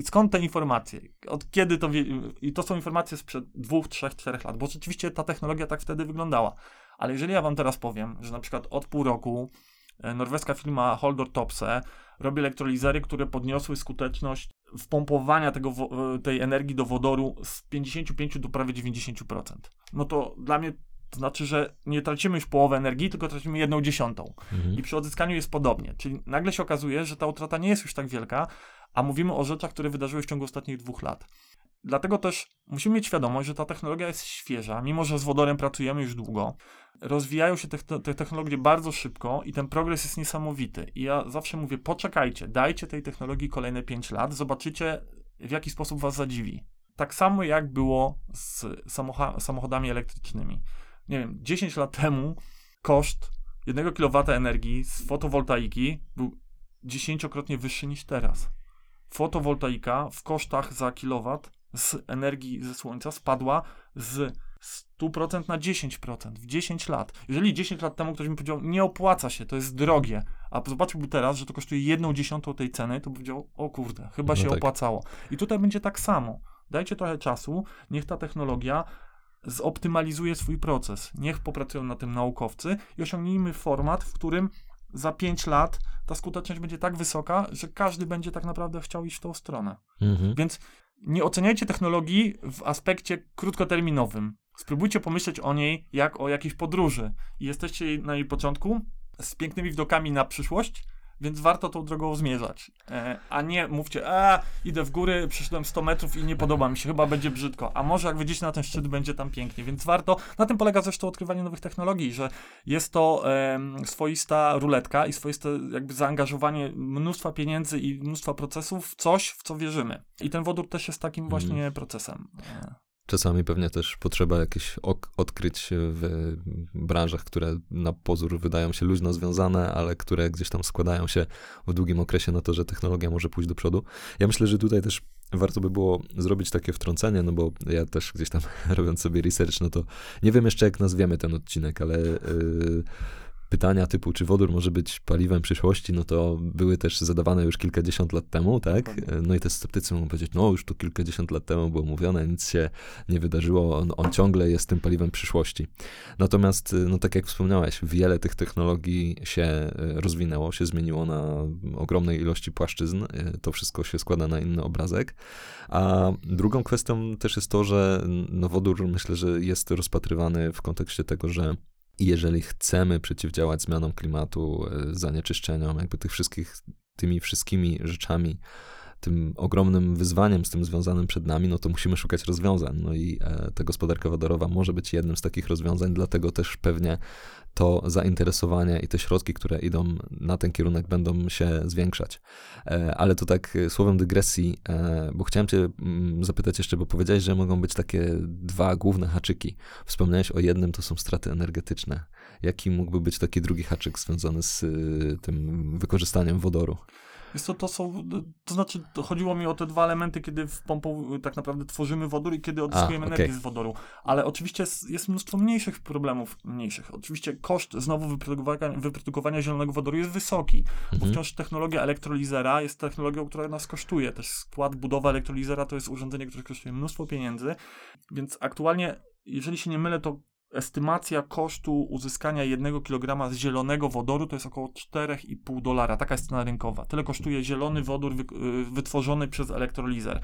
skąd te informacje? Od kiedy to wie... I to są informacje sprzed dwóch, trzech, czterech lat, bo rzeczywiście ta technologia tak wtedy wyglądała. Ale jeżeli ja wam teraz powiem, że na przykład od pół roku e, norweska firma Holdor Topse robi elektrolizery, które podniosły skuteczność wpompowania tego, e, tej energii do wodoru z 55 do prawie 90%. No to dla mnie to znaczy, że nie tracimy już połowę energii, tylko tracimy jedną dziesiątą. Mhm. I przy odzyskaniu jest podobnie. Czyli nagle się okazuje, że ta utrata nie jest już tak wielka, a mówimy o rzeczach, które wydarzyły się w ciągu ostatnich dwóch lat. Dlatego też musimy mieć świadomość, że ta technologia jest świeża, mimo że z wodorem pracujemy już długo. Rozwijają się te, te technologie bardzo szybko i ten progres jest niesamowity. I ja zawsze mówię, poczekajcie, dajcie tej technologii kolejne 5 lat, zobaczycie w jaki sposób was zadziwi. Tak samo jak było z samochodami elektrycznymi. Nie wiem, 10 lat temu koszt 1 kW energii z fotowoltaiki był dziesięciokrotnie wyższy niż teraz. Fotowoltaika w kosztach za kilowat z energii ze słońca spadła z 100% na 10% w 10 lat. Jeżeli 10 lat temu ktoś mi powiedział, nie opłaca się, to jest drogie, a zobaczyłby teraz, że to kosztuje jedną dziesiątą tej ceny, to by powiedział, o kurde, chyba no się tak. opłacało. I tutaj będzie tak samo. Dajcie trochę czasu, niech ta technologia zoptymalizuje swój proces. Niech popracują na tym naukowcy i osiągnijmy format, w którym za 5 lat ta skuteczność będzie tak wysoka, że każdy będzie tak naprawdę chciał iść w tą stronę. Mhm. Więc nie oceniajcie technologii w aspekcie krótkoterminowym. Spróbujcie pomyśleć o niej jak o jakiejś podróży. I jesteście na jej początku z pięknymi widokami na przyszłość, więc warto tą drogą zmierzać. E, a nie mówcie, a idę w góry, przeszedłem 100 metrów i nie podoba mi się, chyba będzie brzydko. A może jak wyjdziecie na ten szczyt, będzie tam pięknie. Więc warto, na tym polega zresztą odkrywanie nowych technologii, że jest to e, swoista ruletka i swoiste jakby zaangażowanie mnóstwa pieniędzy i mnóstwa procesów w coś, w co wierzymy. I ten wodór też jest takim właśnie mm. procesem. E. Czasami pewnie też potrzeba jakichś ok odkryć w branżach, które na pozór wydają się luźno związane, ale które gdzieś tam składają się w długim okresie na to, że technologia może pójść do przodu. Ja myślę, że tutaj też warto by było zrobić takie wtrącenie, no bo ja też gdzieś tam robiąc sobie research, no to nie wiem jeszcze jak nazwiemy ten odcinek, ale yy, pytania typu, czy wodór może być paliwem przyszłości, no to były też zadawane już kilkadziesiąt lat temu, tak? No i te sceptycy mogą powiedzieć, no już tu kilkadziesiąt lat temu było mówione, nic się nie wydarzyło, on, on ciągle jest tym paliwem przyszłości. Natomiast, no tak jak wspomniałeś, wiele tych technologii się e, rozwinęło, się zmieniło na ogromnej ilości płaszczyzn, e, to wszystko się składa na inny obrazek. A drugą kwestią też jest to, że no wodór myślę, że jest rozpatrywany w kontekście tego, że jeżeli chcemy przeciwdziałać zmianom klimatu, e, zanieczyszczeniom, jakby tych wszystkich, tymi wszystkimi rzeczami, tym ogromnym wyzwaniem z tym związanym przed nami, no to musimy szukać rozwiązań. No i e, ta gospodarka wodorowa może być jednym z takich rozwiązań, dlatego też pewnie to zainteresowanie i te środki, które idą na ten kierunek, będą się zwiększać. E, ale to tak e, słowem dygresji, bo chciałem Cię mm, zapytać jeszcze, bo powiedziałeś, że mogą być takie dwa główne haczyki. Wspomniałeś o jednym, to są straty energetyczne. Jaki mógłby być taki drugi haczyk związany z tym wykorzystaniem wodoru? Jest to, to są, to znaczy to chodziło mi o te dwa elementy, kiedy w pompą tak naprawdę tworzymy wodór i kiedy odzyskujemy A, okay. energię z wodoru. Ale oczywiście jest, jest, mnóstwo mniejszych problemów, mniejszych. Oczywiście koszt znowu wyprodukowania, wyprodukowania zielonego wodoru jest wysoki, mhm. bo wciąż technologia elektrolizera jest technologią, która nas kosztuje. Też skład, budowa elektrolizera to jest urządzenie, które kosztuje mnóstwo pieniędzy, więc aktualnie jeżeli się nie mylę, to estymacja kosztu uzyskania jednego kilograma zielonego wodoru to jest około 4,5 dolara. Taka jest cena rynkowa. Tyle kosztuje zielony wodór y, wytworzony przez elektrolizer.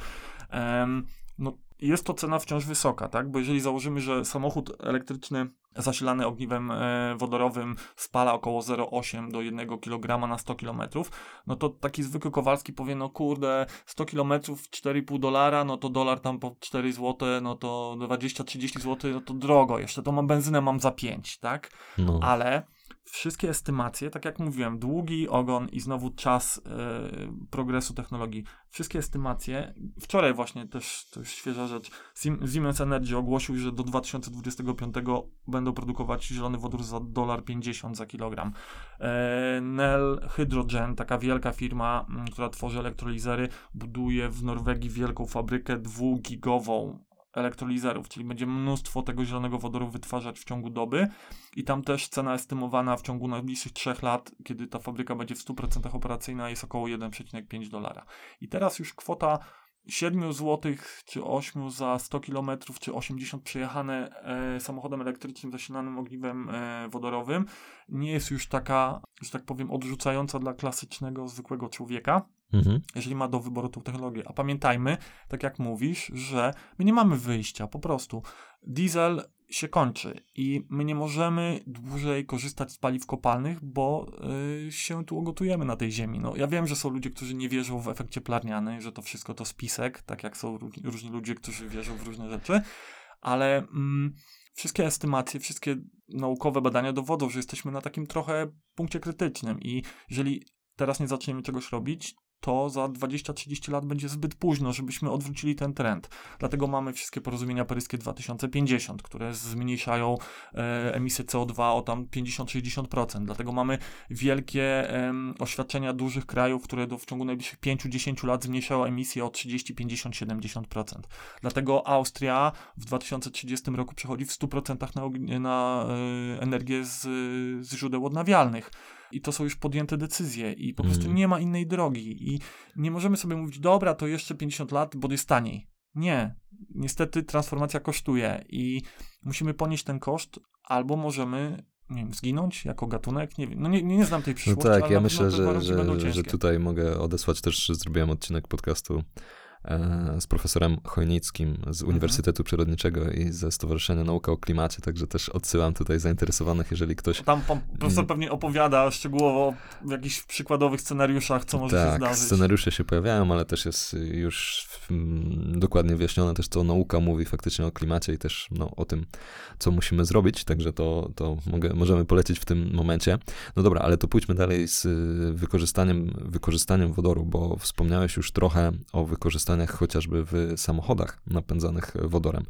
No, jest to cena wciąż wysoka, tak? Bo jeżeli założymy, że samochód elektryczny zasilany ogniwem e, wodorowym spala około 0,8 do 1 kg na 100 km, no to taki zwykły Kowalski powie, no kurde, 100 km 4,5 dolara, no to dolar tam po 4 zł, no to 20-30 zł, no to drogo jeszcze, to mam benzynę mam za 5, tak? No. Ale wszystkie estymacje, tak jak mówiłem, długi ogon i znowu czas yy, progresu technologii, wszystkie estymacje, wczoraj właśnie też, to już świeża rzecz, Siemens Energy ogłosił, że do 2025 będą produkować zielony wodór za dolar 50 za kilogram. Yy, Nel Hydrogen, taka wielka firma, która tworzy elektrolizery, buduje w Norwegii wielką fabrykę dwugigową elektrolizerów, czyli będzie mnóstwo tego zielonego wodoru wytwarzać w ciągu doby i tam też cena estymowana w ciągu najbliższych 3 lat, kiedy ta fabryka będzie w 100% operacyjna jest około 1,5 dolara. I teraz już kwota 7 zł czy 8 za 100 km czy 80 przejechane e, samochodem elektrycznym zasilanym ogniwem e, wodorowym nie jest już taka, że tak powiem, odrzucająca dla klasycznego, zwykłego człowieka mhm. jeżeli ma do wyboru tą technologię. A pamiętajmy, tak jak mówisz, że my nie mamy wyjścia, po prostu. Diesel się kończy i my nie możemy dłużej korzystać z paliw kopalnych, bo y, się tu ogotujemy na tej ziemi. No, ja wiem, że są ludzie, którzy nie wierzą w efekt cieplarniany, że to wszystko to spisek, tak jak są różni, różni ludzie, którzy wierzą w różne rzeczy, ale mm, wszystkie estymacje, wszystkie naukowe badania dowodzą, że jesteśmy na takim trochę punkcie krytycznym i jeżeli teraz nie zaczniemy czegoś robić, to za 20-30 lat będzie zbyt późno, żebyśmy odwrócili ten trend. Dlatego mamy wszystkie porozumienia paryskie 2050, które zmniejszają e, emisję CO2 o tam 50-60%. Dlatego mamy wielkie e, oświadczenia dużych krajów, które do, w ciągu najbliższych 5-10 lat zmniejszają emisję o 30, 50, 70%. Dlatego Austria w 2030 roku przechodzi w 100% na, na e, energię z, z źródeł odnawialnych i to są już podjęte decyzje i po prostu Mm. nie ma innej drogi i nie możemy sobie mówić, dobra, to jeszcze 50 lat, bo jest taniej. Nie. Niestety transformacja kosztuje i musimy ponieść ten koszt, albo możemy nie wiem, zginąć jako gatunek, nie wiem, no nie, nie, znam tej No przyszłości, tak, ale ja myślę, że, że, że tutaj mogę odesłać też, że zrobiłem odcinek podcastu z profesorem Chojnickim z Mhm. Uniwersytetu Przyrodniczego i ze Stowarzyszenia Nauka o Klimacie, także też odsyłam tutaj zainteresowanych, jeżeli ktoś... Tam pan profesor Mm. pewnie opowiada szczegółowo w jakichś przykładowych scenariuszach, co może się tak, zdarzyć. scenariusze się pojawiają, ale też jest już mm, dokładnie wyjaśnione też, co nauka mówi faktycznie o klimacie i też no, o tym, co musimy zrobić, także to, to mogę, możemy polecić w tym momencie. No dobra, ale to pójdźmy dalej z wykorzystaniem, wykorzystaniem wodoru, bo wspomniałeś już trochę o wykorzystaniach chociażby w samochodach napędzanych wodorem.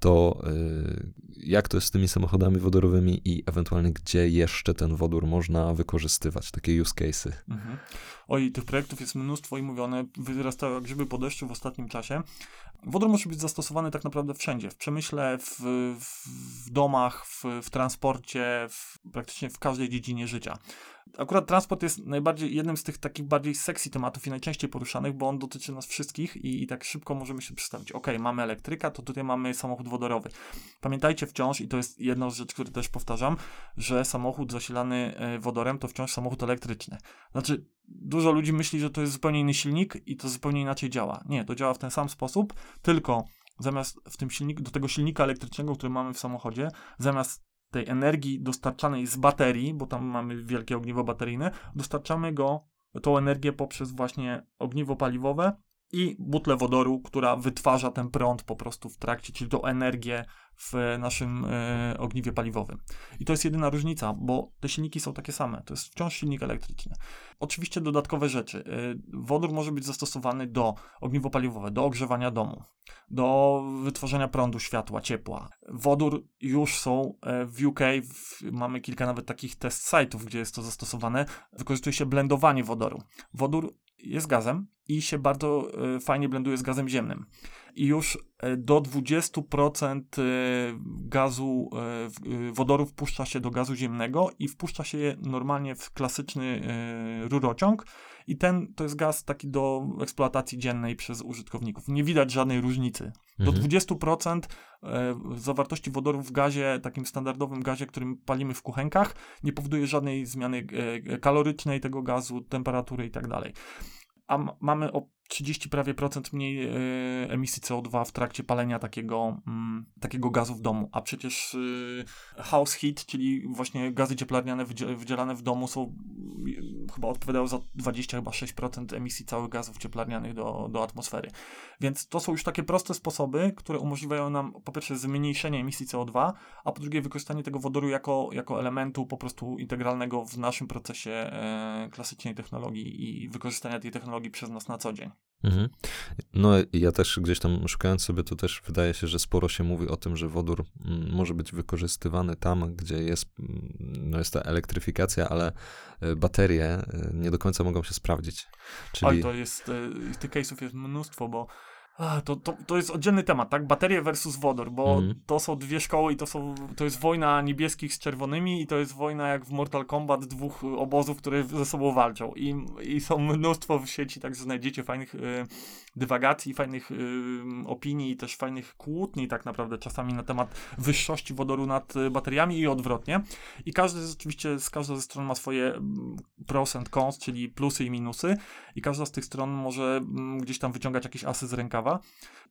To y, jak to jest z tymi samochodami wodorowymi i ewentualnie gdzie jeszcze ten wodór można wykorzystywać, takie use case'y? Mhm. Oj, tych projektów jest mnóstwo i mówione, wyrastają jak grzyby po deszczu w ostatnim czasie. Wodór może być zastosowany tak naprawdę wszędzie. W przemyśle, w, w, w domach, w, w transporcie, w, praktycznie w każdej dziedzinie życia. Akurat transport jest najbardziej jednym z tych takich bardziej sexy tematów i najczęściej poruszanych, bo on dotyczy nas wszystkich i, i tak szybko możemy się przedstawić. Ok, mamy elektryka, to tutaj mamy samochód wodorowy. Pamiętajcie wciąż, i to jest jedna z rzeczy, które też powtarzam, że samochód zasilany e, wodorem to wciąż samochód elektryczny. Znaczy, dużo ludzi myśli, że to jest zupełnie inny silnik i to zupełnie inaczej działa. Nie, to działa w ten sam sposób, tylko zamiast w tym silniku, do tego silnika elektrycznego, który mamy w samochodzie, zamiast tej energii dostarczanej z baterii, bo tam mamy wielkie ogniwo bateryjne, dostarczamy go, tą energię poprzez właśnie ogniwo paliwowe i butlę wodoru, która wytwarza ten prąd po prostu w trakcie, czyli tą energię w naszym e, ogniwie paliwowym. I to jest jedyna różnica, bo te silniki są takie same. To jest wciąż silnik elektryczny. Oczywiście dodatkowe rzeczy. E, wodór może być zastosowany do ogniwo paliwowe, do ogrzewania domu, do wytworzenia prądu, światła, ciepła. Wodór już są e, w UK, w, mamy kilka nawet takich test site'ów, gdzie jest to zastosowane. Wykorzystuje się blendowanie wodoru. Wodór jest gazem i się bardzo e, fajnie blenduje z gazem ziemnym. I już e, do 20% e, gazu wodoru wpuszcza się do gazu ziemnego i wpuszcza się je normalnie w klasyczny rurociąg. I ten to jest gaz taki do eksploatacji dziennej przez użytkowników. Nie widać żadnej różnicy. Do Mhm. 20% e, zawartości wodoru w gazie, takim standardowym gazie, którym palimy w kuchenkach, nie powoduje żadnej zmiany e, kalorycznej tego gazu, temperatury i tak dalej. A mamy o 30 prawie procent mniej e, emisji CO2 w trakcie palenia takiego, mm, takiego gazu w domu. A przecież e, house heat, czyli właśnie gazy cieplarniane wydzie- wydzielane w domu są mm, chyba odpowiadają za 20 chyba 6% emisji całych gazów cieplarnianych do, do atmosfery. Więc to są już takie proste sposoby, które umożliwiają nam po pierwsze zmniejszenie emisji CO2, a po drugie wykorzystanie tego wodoru jako, jako elementu po prostu integralnego w naszym procesie e, klasycznej technologii i wykorzystania tej technologii przez nas na co dzień. Mhm. No ja też gdzieś tam szukając sobie, to też wydaje się, że sporo się mówi o tym, że wodór mm, może być wykorzystywany tam, gdzie jest, mm, no jest ta elektryfikacja, ale e, baterie e, nie do końca mogą się sprawdzić. Czyli Oj, to jest, e, tych case'ów jest mnóstwo, bo a, to, to, to jest oddzielny temat, tak? Baterie versus wodór, bo Mhm. to są dwie szkoły i to, są, to jest wojna niebieskich z czerwonymi i to jest wojna jak w Mortal Kombat dwóch obozów, które ze sobą walczą. I, i są mnóstwo w sieci, także znajdziecie fajnych e, dywagacji, fajnych e, opinii i też fajnych kłótni tak naprawdę czasami na temat wyższości wodoru nad e, bateriami i odwrotnie. I każdy oczywiście z każda ze stron ma swoje mm, pros and cons, czyli plusy i minusy i każda z tych stron może mm, gdzieś tam wyciągać jakieś asy z rękawa sprawa.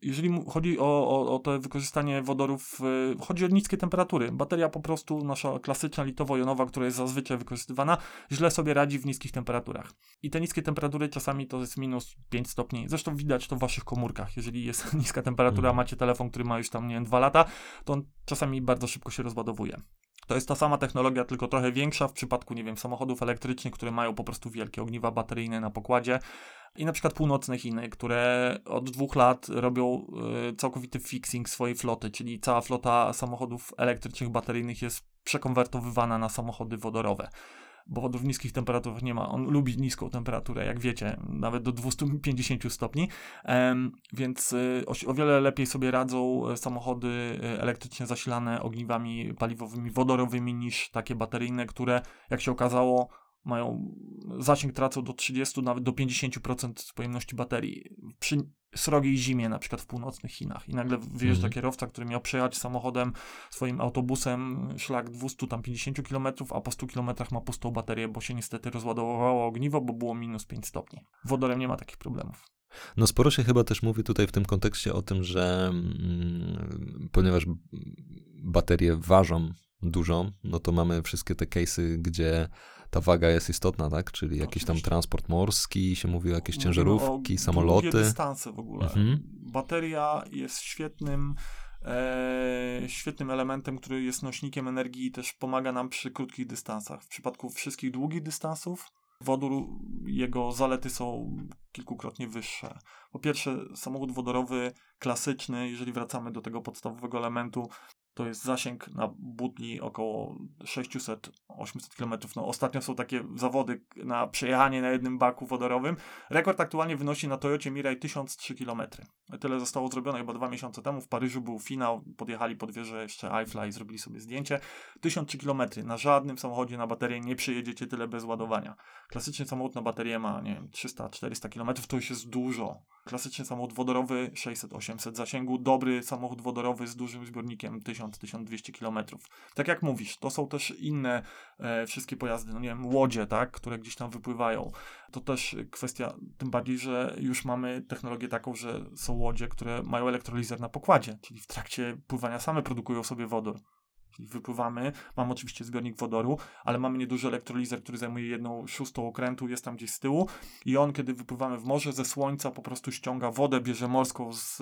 Jeżeli chodzi o, o, o to wykorzystanie wodorów, y, chodzi o niskie temperatury. Bateria po prostu, nasza klasyczna litowo-jonowa, która jest zazwyczaj wykorzystywana, źle sobie radzi w niskich temperaturach. I te niskie temperatury czasami to jest minus 5 stopni. Zresztą widać to w waszych komórkach. Jeżeli jest niska temperatura, Mhm. macie telefon, który ma już tam, nie wiem, 2 lata, to on czasami bardzo szybko się rozładowuje. To jest ta sama technologia, tylko trochę większa w przypadku, nie wiem, samochodów elektrycznych, które mają po prostu wielkie ogniwa bateryjne na pokładzie. I na przykład północne Chiny, które od dwóch lat robią y, całkowity fixing swojej floty, czyli cała flota samochodów elektrycznych, bateryjnych jest przekonwertowywana na samochody wodorowe. Bo wodór w niskich temperaturach nie ma. On lubi niską temperaturę, jak wiecie, nawet do 250 stopni. Więc y, o, wiele lepiej sobie radzą y, samochody elektrycznie zasilane ogniwami paliwowymi, wodorowymi niż takie bateryjne, które, jak się okazało, mają zasięg tracą do 30, nawet do 50% pojemności baterii. Przy srogiej zimie, na przykład w północnych Chinach. I nagle wyjeżdża Mhm. kierowca, który miał przejechać samochodem, swoim autobusem szlak 250 km, a po 100 km ma pustą baterię, bo się niestety rozładowało ogniwo, bo było minus 5 stopni. Wodorem nie ma takich problemów. No sporo się chyba też mówi tutaj w tym kontekście o tym, że mm, ponieważ baterie ważą dużo, no to mamy wszystkie te case'y, gdzie ta waga jest istotna, tak? Czyli jakiś tam transport morski, się mówi jakieś Mówimy ciężarówki, samoloty. dystanse w ogóle. Mhm. Bateria jest świetnym, e, świetnym elementem, który jest nośnikiem energii i też pomaga nam przy krótkich dystansach. W przypadku wszystkich długich dystansów wodór, jego zalety są kilkukrotnie wyższe. Po pierwsze, samochód wodorowy klasyczny, jeżeli wracamy do tego podstawowego elementu, to jest zasięg na butni około 600-800 km. No, ostatnio są takie zawody na przejechanie na jednym baku wodorowym. Rekord aktualnie wynosi na Toyocie Mirai 1003 km. Tyle zostało zrobione chyba dwa miesiące temu. W Paryżu był finał, podjechali pod wieżę jeszcze iFly zrobili sobie zdjęcie. 1003 km. Na żadnym samochodzie na baterię nie przyjedziecie tyle bez ładowania. Klasyczny samochód na baterię ma, nie wiem, 300-400 km, to już jest dużo. Klasyczny samochód wodorowy 600-800 zasięgu, dobry samochód wodorowy z dużym zbiornikiem 1000-1200 km. Tak jak mówisz, to są też inne e, wszystkie pojazdy, no nie wiem, łodzie, tak, które gdzieś tam wypływają. To też kwestia, tym bardziej, że już mamy technologię taką, że są łodzie, które mają elektrolizer na pokładzie, czyli w trakcie pływania same produkują sobie wodór. Wypływamy, mamy oczywiście zbiornik wodoru, ale mamy nieduży elektrolizer, który zajmuje jedną szóstą okrętu, jest tam gdzieś z tyłu. I on, kiedy wypływamy w morze, ze słońca po prostu ściąga wodę, bierze morską, z,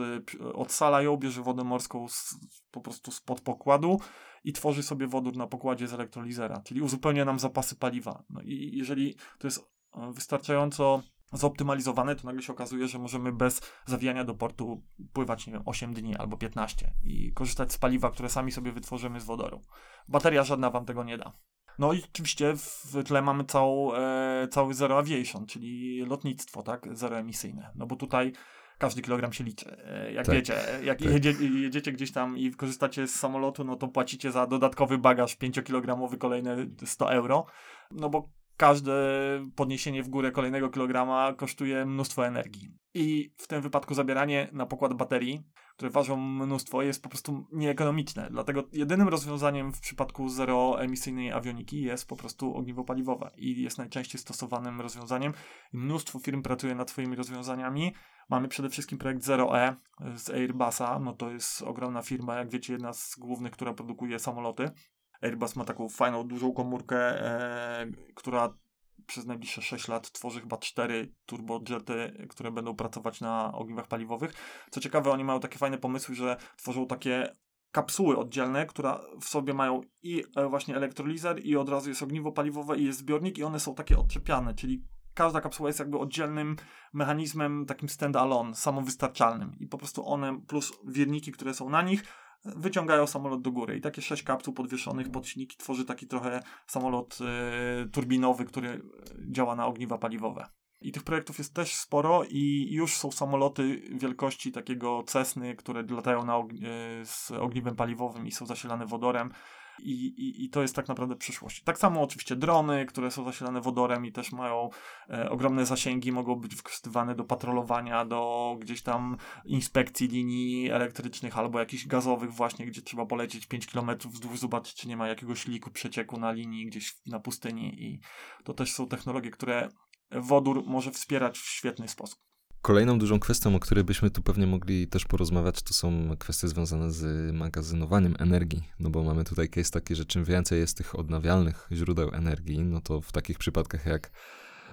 odsala ją, bierze wodę morską z, po prostu spod pokładu i tworzy sobie wodór na pokładzie z elektrolizera, czyli uzupełnia nam zapasy paliwa. No i jeżeli to jest e, wystarczająco zoptymalizowane, to nagle się okazuje, że możemy bez zawijania do portu pływać, nie wiem, 8 dni albo 15 i korzystać z paliwa, które sami sobie wytworzymy z wodoru. Bateria żadna wam tego nie da. No i oczywiście w tle mamy całą, e, cały Zero Aviation, czyli lotnictwo, tak, zeroemisyjne. No bo tutaj każdy kilogram się liczy. E, Jak Tak. wiecie, jak Tak. jedzie, jedziecie gdzieś tam i korzystacie z samolotu, no to płacicie za dodatkowy bagaż 5-kilogramowy kolejne 100 euro, no bo każde podniesienie w górę kolejnego kilograma kosztuje mnóstwo energii. I w tym wypadku zabieranie na pokład baterii, które ważą mnóstwo, jest po prostu nieekonomiczne. Dlatego jedynym rozwiązaniem w przypadku zeroemisyjnej awioniki jest po prostu ogniwo paliwowe i jest najczęściej stosowanym rozwiązaniem. Mnóstwo firm pracuje nad swoimi rozwiązaniami. Mamy przede wszystkim projekt Zero E z Airbusa, no to jest ogromna firma, jak wiecie, jedna z głównych, która produkuje samoloty. Airbus ma taką fajną, dużą komórkę, e, która przez najbliższe 6 lat tworzy chyba 4 turbojety, które będą pracować na ogniwach paliwowych. Co ciekawe, oni mają takie fajne pomysły, że tworzą takie kapsuły oddzielne, które w sobie mają i e, właśnie elektrolizer, i od razu jest ogniwo paliwowe, i jest zbiornik, i one są takie odczepiane, czyli każda kapsuła jest jakby oddzielnym mechanizmem, takim stand-alone, samowystarczalnym. I po prostu one, plus wierniki, które są na nich, wyciągają samolot do góry. I takie sześć kapsuł podwieszonych pod silniki tworzy taki trochę samolot e, turbinowy, który działa na ogniwa paliwowe. I tych projektów jest też sporo i już są samoloty wielkości takiego Cessny, które latają na ogni- e, z ogniwem paliwowym i są zasilane wodorem. I, i, I to jest tak naprawdę przyszłość. Tak samo oczywiście drony, które są zasilane wodorem i też mają e, ogromne zasięgi, mogą być wykorzystywane do patrolowania, do gdzieś tam inspekcji linii elektrycznych albo jakichś gazowych właśnie, gdzie trzeba polecieć 5 km wzdłuż, zobaczyć czy nie ma jakiegoś liku, przecieku na linii gdzieś na pustyni i to też są technologie, które wodór może wspierać w świetny sposób. Kolejną dużą kwestią, o której byśmy tu pewnie mogli też porozmawiać, to są kwestie związane z magazynowaniem energii. No bo mamy tutaj case taki, że czym więcej jest tych odnawialnych źródeł energii, no to w takich przypadkach jak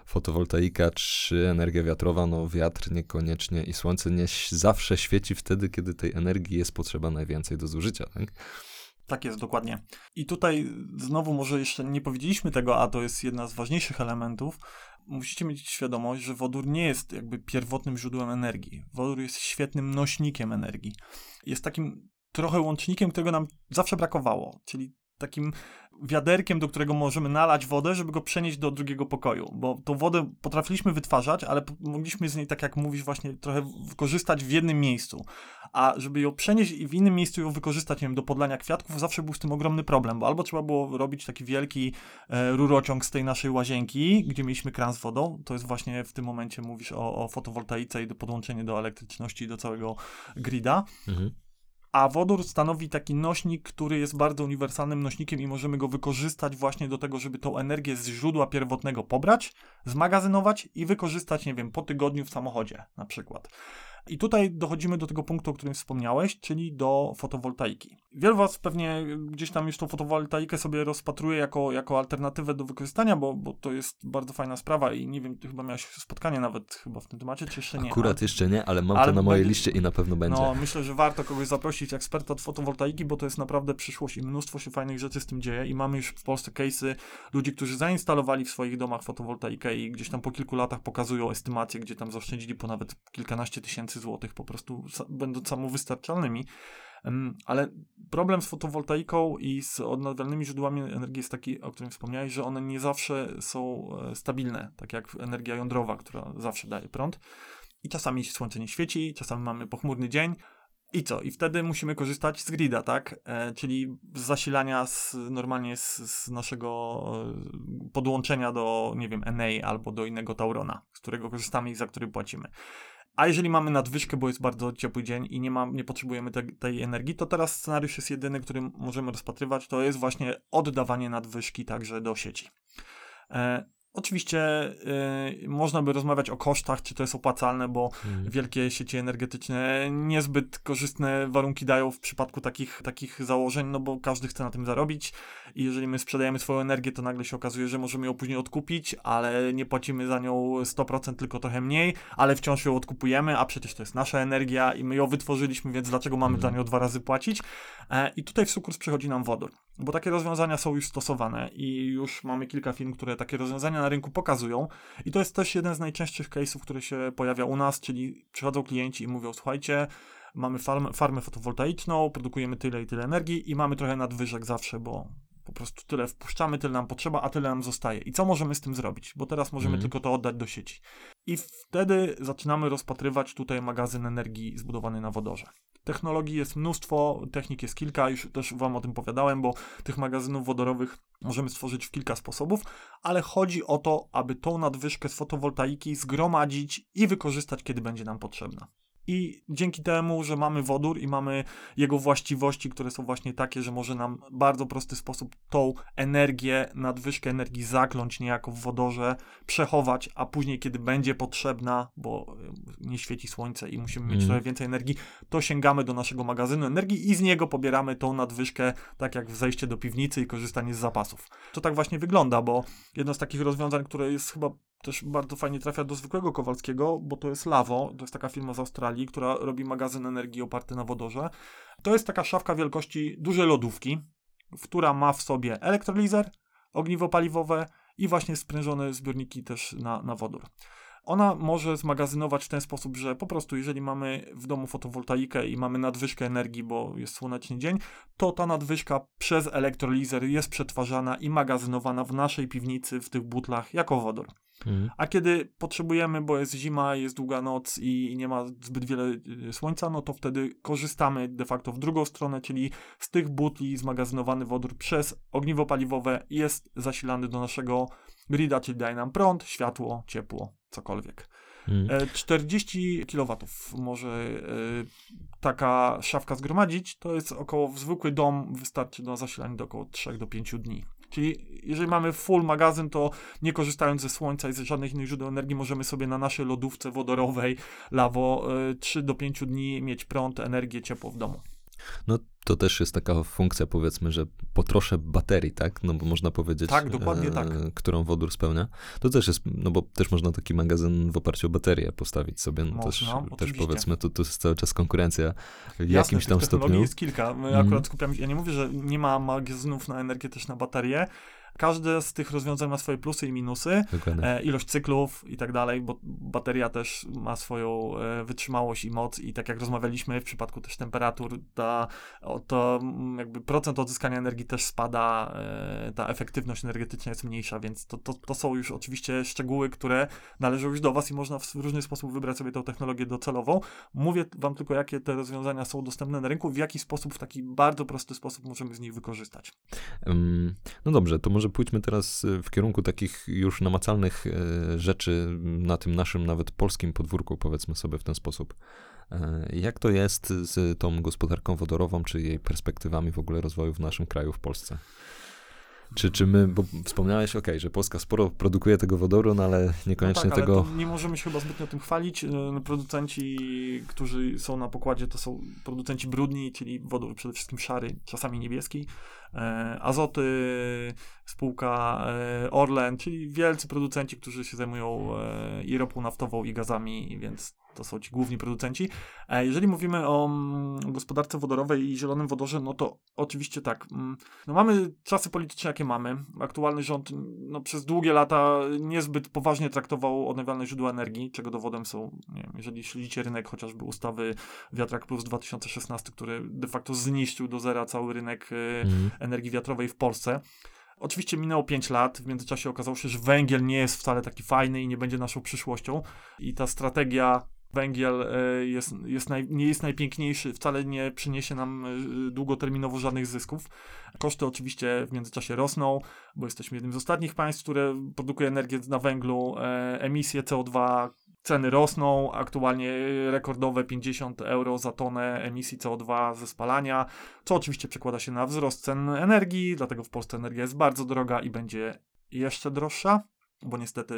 fotowoltaika czy energia wiatrowa, no wiatr niekoniecznie i słońce nie zawsze świeci wtedy, kiedy tej energii jest potrzeba najwięcej do zużycia, tak? Tak jest, dokładnie. I tutaj znowu może jeszcze nie powiedzieliśmy tego, a to jest jedna z ważniejszych elementów. Musicie mieć świadomość, że wodór nie jest jakby pierwotnym źródłem energii. Wodór jest świetnym nośnikiem energii. Jest takim trochę łącznikiem, którego nam zawsze brakowało, czyli takim wiaderkiem, do którego możemy nalać wodę, żeby go przenieść do drugiego pokoju, bo tą wodę potrafiliśmy wytwarzać, ale mogliśmy z niej, tak jak mówisz, właśnie trochę wykorzystać w jednym miejscu. A żeby ją przenieść i w innym miejscu ją wykorzystać, nie wiem, do podlania kwiatków, zawsze był z tym ogromny problem, bo albo trzeba było robić taki wielki e, rurociąg z tej naszej łazienki, gdzie mieliśmy kran z wodą, to jest właśnie w tym momencie mówisz o, o fotowoltaice i do podłączenia do elektryczności, do całego grida. Mhm a wodór stanowi taki nośnik, który jest bardzo uniwersalnym nośnikiem i możemy go wykorzystać właśnie do tego, żeby tą energię z źródła pierwotnego pobrać, zmagazynować i wykorzystać, nie wiem, po tygodniu w samochodzie na przykład. I tutaj dochodzimy do tego punktu, o którym wspomniałeś, czyli do fotowoltaiki. Wielu Was pewnie gdzieś tam już tą fotowoltaikę sobie rozpatruje jako, jako alternatywę do wykorzystania, bo, bo to jest bardzo fajna sprawa i nie wiem, ty chyba miałeś spotkanie nawet chyba w tym temacie, czy jeszcze nie? Akurat ale... jeszcze nie, ale mam ale to na mojej będzie... liście i na pewno będzie. No, myślę, że warto kogoś zaprosić, eksperta od fotowoltaiki, bo to jest naprawdę przyszłość i mnóstwo się fajnych rzeczy z tym dzieje i mamy już w Polsce case'y ludzi, którzy zainstalowali w swoich domach fotowoltaikę i gdzieś tam po kilku latach pokazują estymacje, gdzie tam zaoszczędzili po nawet kilkanaście tysięcy złotych po prostu będąc samowystarczalnymi. Ale problem z fotowoltaiką i z odnawialnymi źródłami energii jest taki, o którym wspomniałeś, że one nie zawsze są e, stabilne, tak jak energia jądrowa, która zawsze daje prąd. I czasami słońce nie świeci, czasami mamy pochmurny dzień. I co? I wtedy musimy korzystać z grida, tak? E, czyli z zasilania z, normalnie z, z, naszego e, podłączenia do, nie wiem, albo do innego Taurona, z którego korzystamy i za który płacimy. A jeżeli mamy nadwyżkę, bo jest bardzo ciepły dzień i nie, ma, nie potrzebujemy te, tej energii, to teraz scenariusz jest jedyny, który możemy rozpatrywać, to jest właśnie oddawanie nadwyżki także do sieci. E, Oczywiście y, można by rozmawiać o kosztach, czy to jest opłacalne, bo hmm. wielkie sieci energetyczne niezbyt korzystne warunki dają w przypadku takich, takich założeń, no bo każdy chce na tym zarobić i jeżeli my sprzedajemy swoją energię, to nagle się okazuje, że możemy ją później odkupić, ale nie płacimy za nią 100%, tylko trochę mniej, ale wciąż ją odkupujemy, a przecież to jest nasza energia i my ją wytworzyliśmy, więc dlaczego mamy hmm. za nią dwa razy płacić? E, I tutaj w sukurs przychodzi nam wodór, bo takie rozwiązania są już stosowane i już mamy kilka firm, które takie rozwiązania na rynku pokazują. I to jest też jeden z najczęstszych case'ów, który się pojawia u nas, czyli przychodzą klienci i mówią, słuchajcie, mamy farmę, farmę fotowoltaiczną, produkujemy tyle i tyle energii i mamy trochę nadwyżek zawsze, bo po prostu tyle wpuszczamy, tyle nam potrzeba, a tyle nam zostaje. I co możemy z tym zrobić? Bo teraz możemy mm. tylko to oddać do sieci. I wtedy zaczynamy rozpatrywać tutaj magazyn energii zbudowany na wodorze. Technologii jest mnóstwo, technik jest kilka, już też Wam o tym powiadałem, bo tych magazynów wodorowych możemy stworzyć w kilka sposobów, ale chodzi o to, aby tą nadwyżkę z fotowoltaiki zgromadzić i wykorzystać, kiedy będzie nam potrzebna. I dzięki temu, że mamy wodór i mamy jego właściwości, które są właśnie takie, że może nam w bardzo prosty sposób tą energię, nadwyżkę energii zakląć niejako w wodorze, przechować, a później, kiedy będzie potrzebna, bo e, nie świeci słońce i musimy mieć mm. trochę więcej energii, to sięgamy do naszego magazynu energii i z niego pobieramy tą nadwyżkę, tak jak w zejście do piwnicy i korzystanie z zapasów. To tak właśnie wygląda, bo jedno z takich rozwiązań, które jest chyba też bardzo fajnie trafia do zwykłego Kowalskiego, bo to jest Lavo, to jest taka firma z Australii, która robi magazyn energii oparty na wodorze. To jest taka szafka wielkości dużej lodówki, która ma w sobie elektrolizer, ogniwo paliwowe i właśnie sprężone zbiorniki też na, na wodór. Ona może zmagazynować w ten sposób, że po prostu jeżeli mamy w domu fotowoltaikę i mamy nadwyżkę energii, bo jest słoneczny dzień, to ta nadwyżka przez elektrolizer jest przetwarzana i magazynowana w naszej piwnicy w tych butlach jako wodór. Mhm. A kiedy potrzebujemy, bo jest zima, jest długa noc i nie ma zbyt wiele y, słońca, no to wtedy korzystamy de facto w drugą stronę, czyli z tych butli zmagazynowany wodór przez ogniwo paliwowe jest zasilany do naszego grida, czyli daje nam prąd, światło, ciepło, cokolwiek. Hmm. 40 kW może e, taka szafka zgromadzić. To jest około, zwykły dom wystarczy do zasilania do około 3 do 5 dni. Czyli jeżeli mamy full magazyn, to nie korzystając ze słońca i ze żadnych innych źródeł energii, możemy sobie na naszej lodówce wodorowej lawo y, 3 do 5 dni mieć prąd, energię, ciepło w domu. No to też jest taka funkcja, powiedzmy, że potroszę baterii, tak? No bo można powiedzieć, Tak, dokładnie tak. którą wodór spełnia. To też jest, no bo też można taki magazyn w oparciu o baterię postawić sobie. No też, Można, też oczywiście. powiedzmy, to, to jest cały czas konkurencja w Jasne, jakimś tam stopniu. jest kilka. My Mhm. akurat skupiamy się, ja nie mówię, że nie ma magazynów na energię, też na baterie. Każde z tych rozwiązań ma swoje plusy i minusy. E, ilość cyklów i tak dalej, bo bateria też ma swoją e, wytrzymałość i moc i tak jak rozmawialiśmy w przypadku też temperatur, ta, o, to mm, jakby procent odzyskania energii też spada, e, ta efektywność energetyczna jest mniejsza, więc to, to, to są już oczywiście szczegóły, które należą już do Was i można w różny sposób wybrać sobie tą technologię docelową. Mówię Wam tylko, jakie te rozwiązania są dostępne na rynku, w jaki sposób, w taki bardzo prosty sposób możemy z nich wykorzystać. No dobrze, to może pójdźmy teraz y, w kierunku takich już namacalnych y, rzeczy na tym naszym nawet polskim podwórku, powiedzmy sobie w ten sposób. E, Jak to jest z tą gospodarką wodorową, czy jej perspektywami w ogóle rozwoju w naszym kraju, w Polsce? Czy, czy my, bo wspomniałeś, okej, że Polska sporo produkuje tego wodoru, no ale niekoniecznie no tak, tego... Ale nie możemy się chyba zbytnio tym chwalić. E, Producenci, którzy są na pokładzie, to są producenci brudni, czyli wodór przede wszystkim szary, czasami niebieski. E, Azoty, spółka e, Orlen, czyli wielcy producenci, którzy się zajmują e, i ropą naftową, i gazami, więc to są ci główni producenci. E, Jeżeli mówimy o mm, gospodarce wodorowej i zielonym wodorze, no to oczywiście tak. mm, No mamy czasy polityczne, jakie mamy. Aktualny rząd no, przez długie lata niezbyt poważnie traktował odnawialne źródła energii, czego dowodem są, nie wiem, jeżeli śledzicie rynek chociażby ustawy Wiatrak Plus 2016, który de facto zniszczył do zera cały rynek e, Mhm. energii wiatrowej w Polsce. Oczywiście minęło 5 lat, w międzyczasie okazało się, że węgiel nie jest wcale taki fajny i nie będzie naszą przyszłością. I ta strategia węgiel e, jest, jest naj, nie jest najpiękniejszy, wcale nie przyniesie nam e, długoterminowo żadnych zysków. Koszty oczywiście w międzyczasie rosną, bo jesteśmy jednym z ostatnich państw, które produkuje energię na węglu. E, emisje CO2, ceny rosną, aktualnie rekordowe 50 euro za tonę emisji CO2 ze spalania, co oczywiście przekłada się na wzrost cen energii, dlatego w Polsce energia jest bardzo droga i będzie jeszcze droższa. Bo niestety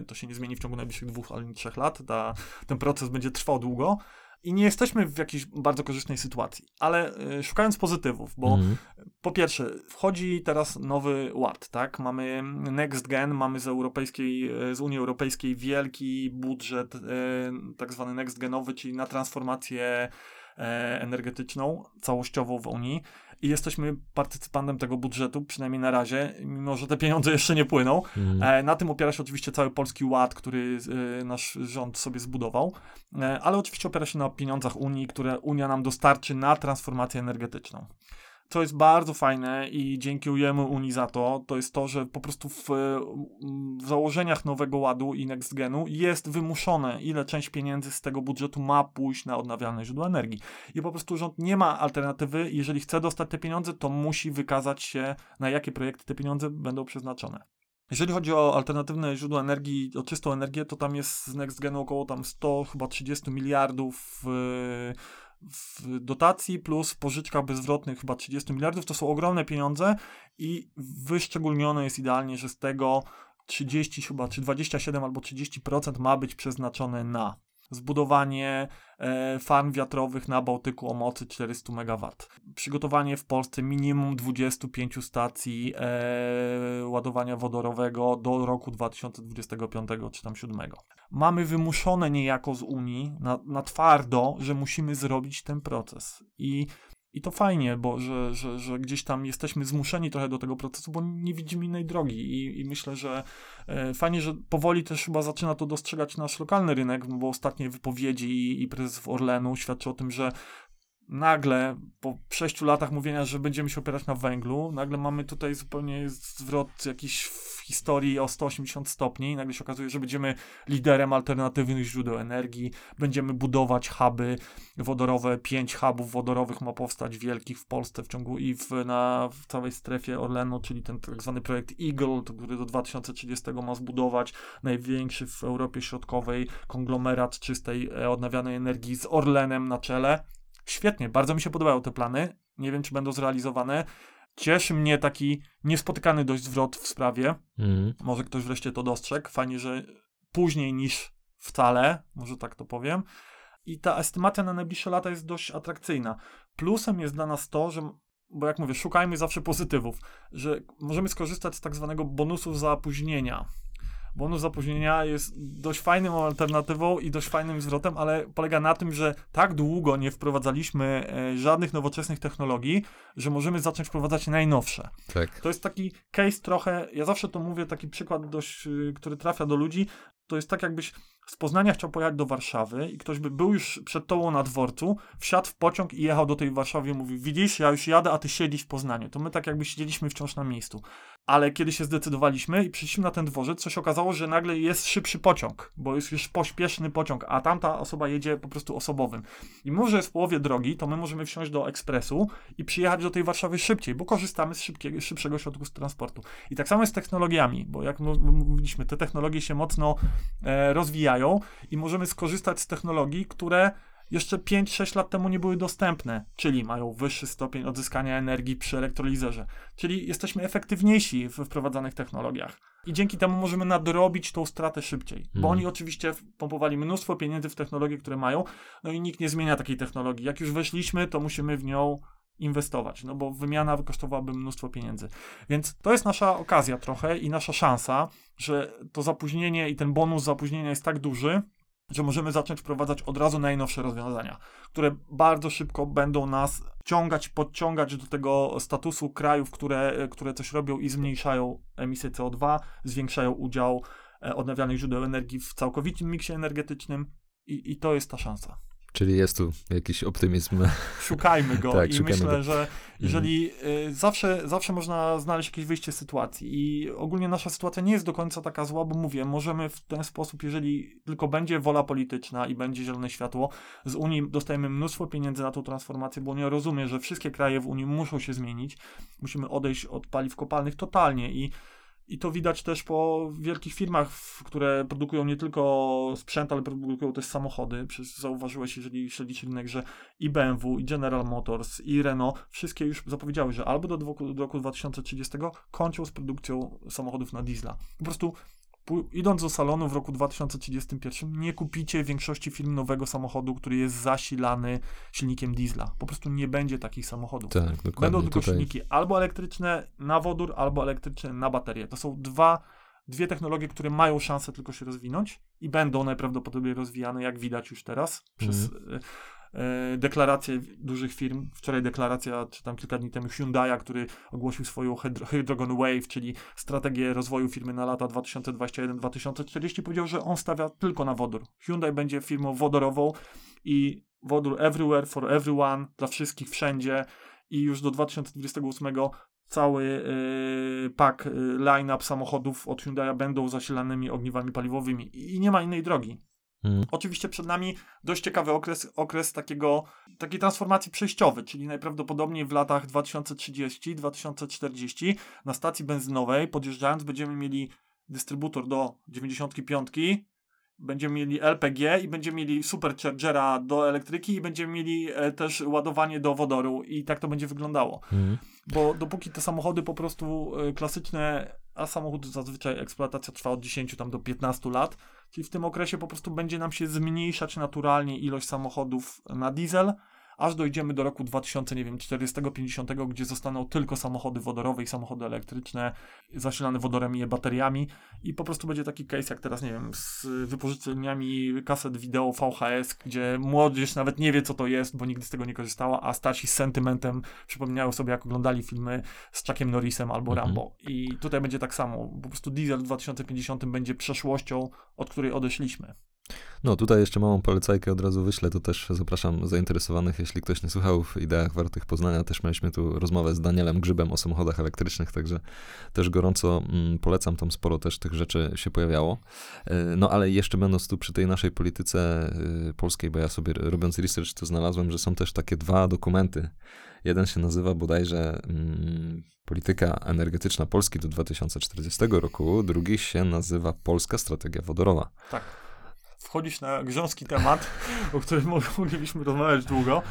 y, to się nie zmieni w ciągu najbliższych dwóch ani trzech lat. Ta, ten proces będzie trwał długo i nie jesteśmy w jakiejś bardzo korzystnej sytuacji. Ale y, szukając pozytywów, bo Mhm. po pierwsze, wchodzi teraz nowy ład, tak? Mamy Next Gen, mamy z europejskiej, e, z Unii Europejskiej wielki budżet, tak zwany Next Genowy, czyli na transformację energetyczną całościową w Unii i jesteśmy partycypantem tego budżetu, przynajmniej na razie, mimo że te pieniądze jeszcze nie płyną. Mhm. E, Na tym opiera się oczywiście cały polski ład, który e, nasz rząd sobie zbudował, E, ale oczywiście opiera się na pieniądzach Unii, które Unia nam dostarczy na transformację energetyczną. Co jest bardzo fajne i dziękujemy Unii za to, to jest to, że po prostu w, w założeniach nowego ładu i Next Genu jest wymuszone, ile część pieniędzy z tego budżetu ma pójść na odnawialne źródła energii. I po prostu rząd nie ma alternatywy. Jeżeli chce dostać te pieniądze, to musi wykazać się, na jakie projekty te pieniądze będą przeznaczone. Jeżeli chodzi o alternatywne źródła energii, o czystą energię, to tam jest z Next Genu około tam 100, chyba 30 miliardów w, w dotacji, plus w pożyczkach bezzwrotnych chyba 30 miliardów. To są ogromne pieniądze i wyszczególnione jest idealnie, że z tego 30 chyba, czy 27 albo 30% ma być przeznaczone na zbudowanie e, farm wiatrowych na Bałtyku o mocy 400 MW. Przygotowanie w Polsce minimum 25 stacji e, ładowania wodorowego do roku 2025 czy tam 7. Mamy wymuszone niejako z Unii na, na twardo, że musimy zrobić ten proces. I i to fajnie, bo że, że, że gdzieś tam jesteśmy zmuszeni trochę do tego procesu, bo nie widzimy innej drogi. I, i myślę, że e, fajnie, że powoli też chyba zaczyna to dostrzegać nasz lokalny rynek, bo ostatnie wypowiedzi i, i prezes Orlenu świadczy o tym, że nagle po sześciu latach mówienia, że będziemy się opierać na węglu, nagle mamy tutaj zupełnie zwrot jakiś w historii o 180 stopni i nagle się okazuje, że będziemy liderem alternatywnych źródeł energii, będziemy budować huby wodorowe, pięć hubów wodorowych ma powstać wielkich w Polsce w ciągu i w, na, w całej strefie Orlenu, czyli ten tak zwany projekt Eagle, który do 2030 ma zbudować największy w Europie Środkowej konglomerat czystej, e, odnawialnej energii z Orlenem na czele. Świetnie, bardzo mi się podobają te plany. Nie wiem, czy będą zrealizowane. Cieszy mnie taki niespotykany dość zwrot w sprawie. Mhm. Może ktoś wreszcie to dostrzegł. Fajnie, że później niż wcale, może tak to powiem. I ta estymacja na najbliższe lata jest dość atrakcyjna. Plusem jest dla nas to, że, bo jak mówię, szukajmy zawsze pozytywów, że możemy skorzystać z tak zwanego bonusu zapóźnienia. Bonus zapóźnienia jest dość fajną alternatywą i dość fajnym zwrotem, ale polega na tym, że tak długo nie wprowadzaliśmy e, żadnych nowoczesnych technologii, że możemy zacząć wprowadzać najnowsze. Tak. To jest taki case trochę, ja zawsze to mówię, taki przykład dość, y, który trafia do ludzi, to jest tak jakbyś z Poznania chciał pojechać do Warszawy i ktoś by był już przed tobą na dworcu, wsiadł w pociąg i jechał do tej Warszawy i mówił, widzisz, ja już jadę, a ty siedzisz w Poznaniu. To my tak jakby siedzieliśmy wciąż na miejscu. Ale kiedy się zdecydowaliśmy i przyszliśmy na ten dworzec, się okazało, że nagle jest szybszy pociąg, bo jest już pośpieszny pociąg, a tamta osoba jedzie po prostu osobowym. I mimo, że jest w połowie drogi, to my możemy wsiąść do ekspresu i przyjechać do tej Warszawy szybciej, bo korzystamy z szybkiego, szybszego środku transportu. I tak samo jest z technologiami, bo jak mówiliśmy, te technologie się mocno e, rozwijają i możemy skorzystać z technologii, które jeszcze 5-6 lat temu nie były dostępne, czyli mają wyższy stopień odzyskania energii przy elektrolizerze, czyli jesteśmy efektywniejsi w wprowadzanych technologiach. I dzięki temu możemy nadrobić tą stratę szybciej, bo Mhm. oni oczywiście pompowali mnóstwo pieniędzy w technologie, które mają, no i nikt nie zmienia takiej technologii. Jak już weszliśmy, to musimy w nią inwestować, no bo wymiana kosztowałaby mnóstwo pieniędzy. Więc to jest nasza okazja trochę i nasza szansa, że to zapóźnienie i ten bonus zapóźnienia jest tak duży, że możemy zacząć wprowadzać od razu najnowsze rozwiązania, które bardzo szybko będą nas ciągać, podciągać do tego statusu krajów, które, które coś robią i zmniejszają emisję CO2, zwiększają udział e, odnawialnych źródeł energii w całkowitym miksie energetycznym i, i to jest ta szansa. Czyli jest tu jakiś optymizm. Szukajmy go Tak, i szukajmy myślę, go. Mhm. że jeżeli y, zawsze, zawsze można znaleźć jakieś wyjście z sytuacji i ogólnie nasza sytuacja nie jest do końca taka zła, bo mówię, możemy w ten sposób, jeżeli tylko będzie wola polityczna i będzie zielone światło, z Unii dostajemy mnóstwo pieniędzy na tą transformację, bo Unia rozumie, że wszystkie kraje w Unii muszą się zmienić, musimy odejść od paliw kopalnych totalnie i i to widać też po wielkich firmach, które produkują nie tylko sprzęt, ale produkują też samochody. Przecież zauważyłeś, jeżeli śledzisz rynek, że i BMW, i General Motors, i Renault, wszystkie już zapowiedziały, że albo do, dwu- do roku 2030 kończą z produkcją samochodów na diesla. Po prostu idąc do salonu w roku 2031 nie kupicie większości firm nowego samochodu, który jest zasilany silnikiem diesla. Po prostu nie będzie takich samochodów. Tak. Będą tylko tutaj. silniki albo elektryczne na wodór, albo elektryczne na baterię. To są dwa, dwie technologie, które mają szansę tylko się rozwinąć i będą najprawdopodobniej rozwijane, jak widać już teraz, przez Mhm. E, deklaracje dużych firm. Wczoraj deklaracja, czy tam kilka dni temu Hyundai'a, który ogłosił swoją hydro, Hydrogen Wave, czyli strategię rozwoju firmy na lata 2021-2040. Powiedział, że on stawia tylko na wodór. Hyundai będzie firmą wodorową i wodór everywhere for everyone, dla wszystkich, wszędzie i już do 2028 cały yy, pak, yy, line-up samochodów od Hyundai będą zasilanymi ogniwami paliwowymi i nie ma innej drogi. Mhm. Oczywiście przed nami dość ciekawy okres, okres takiego, takiej transformacji przejściowej, czyli najprawdopodobniej w latach 2030-2040 na stacji benzynowej podjeżdżając będziemy mieli dystrybutor do 95, będziemy mieli LPG i będziemy mieli superchargera do elektryki i będziemy mieli e, też ładowanie do wodoru i tak to będzie wyglądało. Mhm. Bo dopóki te samochody po prostu y, klasyczne, a samochód zazwyczaj eksploatacja trwa od 10 tam do 15 lat, czyli w tym okresie po prostu będzie nam się zmniejszać naturalnie ilość samochodów na diesel, aż dojdziemy do roku 2000, nie wiem, 40-50, gdzie zostaną tylko samochody wodorowe i samochody elektryczne, zasilane wodorem i bateriami i po prostu będzie taki case jak teraz, nie wiem, z wypożyczeniami kaset wideo VHS, gdzie młodzież nawet nie wie, co to jest, bo nigdy z tego nie korzystała, a starsi z sentymentem przypominają sobie, jak oglądali filmy z Chuckiem Norrisem albo Mhm. Rambo. I tutaj będzie tak samo. Po prostu diesel w 2050 będzie przeszłością, od której odeszliśmy. No, tutaj jeszcze małą polecajkę od razu wyślę, to też zapraszam zainteresowanych, jeśli ktoś nie słuchał w ideach wartych Poznania, też mieliśmy tu rozmowę z Danielem Grzybem o samochodach elektrycznych, także też gorąco mm, polecam, tam sporo też tych rzeczy się pojawiało. E, No, ale jeszcze będąc tu przy tej naszej polityce y, polskiej, bo ja sobie robiąc research to znalazłem, że są też takie dwa dokumenty. Jeden się nazywa bodajże mm, Polityka energetyczna Polski do 2040 roku, drugi się nazywa Polska Strategia Wodorowa. Tak. Wchodzisz na grząski temat, o którym mo- moglibyśmy rozmawiać długo,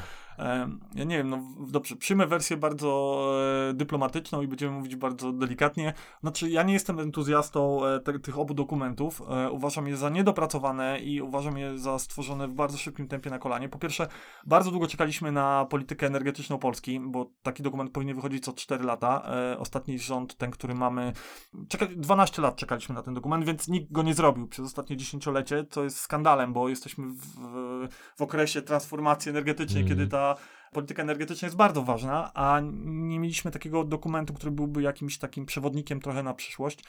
ja nie wiem, no dobrze, przyjmę wersję bardzo e, dyplomatyczną i będziemy mówić bardzo delikatnie. Znaczy, ja nie jestem entuzjastą e, te, tych obu dokumentów. E, uważam je za niedopracowane i uważam je za stworzone w bardzo szybkim tempie na kolanie. Po pierwsze, bardzo długo czekaliśmy na politykę energetyczną Polski, bo taki dokument powinien wychodzić co 4 lata. Ostatni rząd, ten, który mamy, czeka, 12 lat czekaliśmy na ten dokument, więc nikt go nie zrobił przez ostatnie dziesięciolecie, co jest skandalem, bo jesteśmy w, w okresie transformacji energetycznej, Mhm. kiedy ta polityka energetyczna jest bardzo ważna, a nie mieliśmy takiego dokumentu, który byłby jakimś takim przewodnikiem trochę na przyszłość.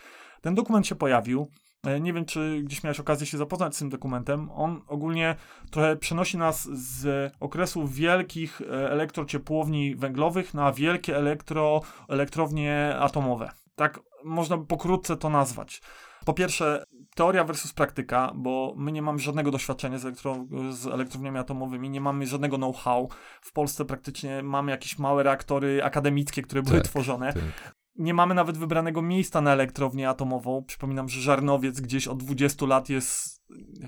Ten dokument się pojawił. E, Nie wiem, czy gdzieś miałeś okazję się zapoznać z tym dokumentem. On ogólnie trochę przenosi nas z okresu wielkich e, elektrociepłowni węglowych na wielkie elektro, elektrownie atomowe. Tak można by pokrótce to nazwać. Po pierwsze, teoria versus praktyka, bo my nie mamy żadnego doświadczenia z, elektro, z elektrowniami atomowymi, nie mamy żadnego know-how. W Polsce praktycznie mamy jakieś małe reaktory akademickie, które były Tak, tworzone. Tak. Nie mamy nawet wybranego miejsca na elektrownię atomową. Przypominam, że Żarnowiec gdzieś od 20 lat jest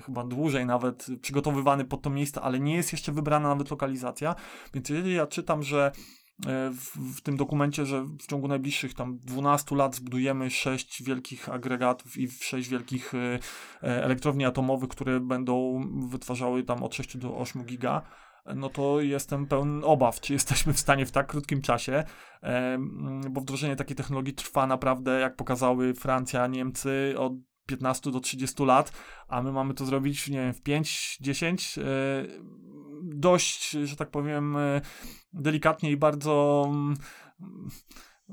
chyba dłużej nawet przygotowywany pod to miejsce, ale nie jest jeszcze wybrana nawet lokalizacja. Więc jeżeli ja czytam, że w, w tym dokumencie, że w ciągu najbliższych tam 12 lat zbudujemy 6 wielkich agregatów i 6 wielkich e, e, elektrowni atomowych, które będą wytwarzały tam od 6 do 8 giga, no to jestem pełen obaw, czy jesteśmy w stanie w tak krótkim czasie, em, bo wdrożenie takiej technologii trwa naprawdę, jak pokazały Francja, Niemcy, od 15 do 30 lat, a my mamy to zrobić, nie wiem, w 5, 10, e, dość, że tak powiem, e, delikatnie i bardzo mm,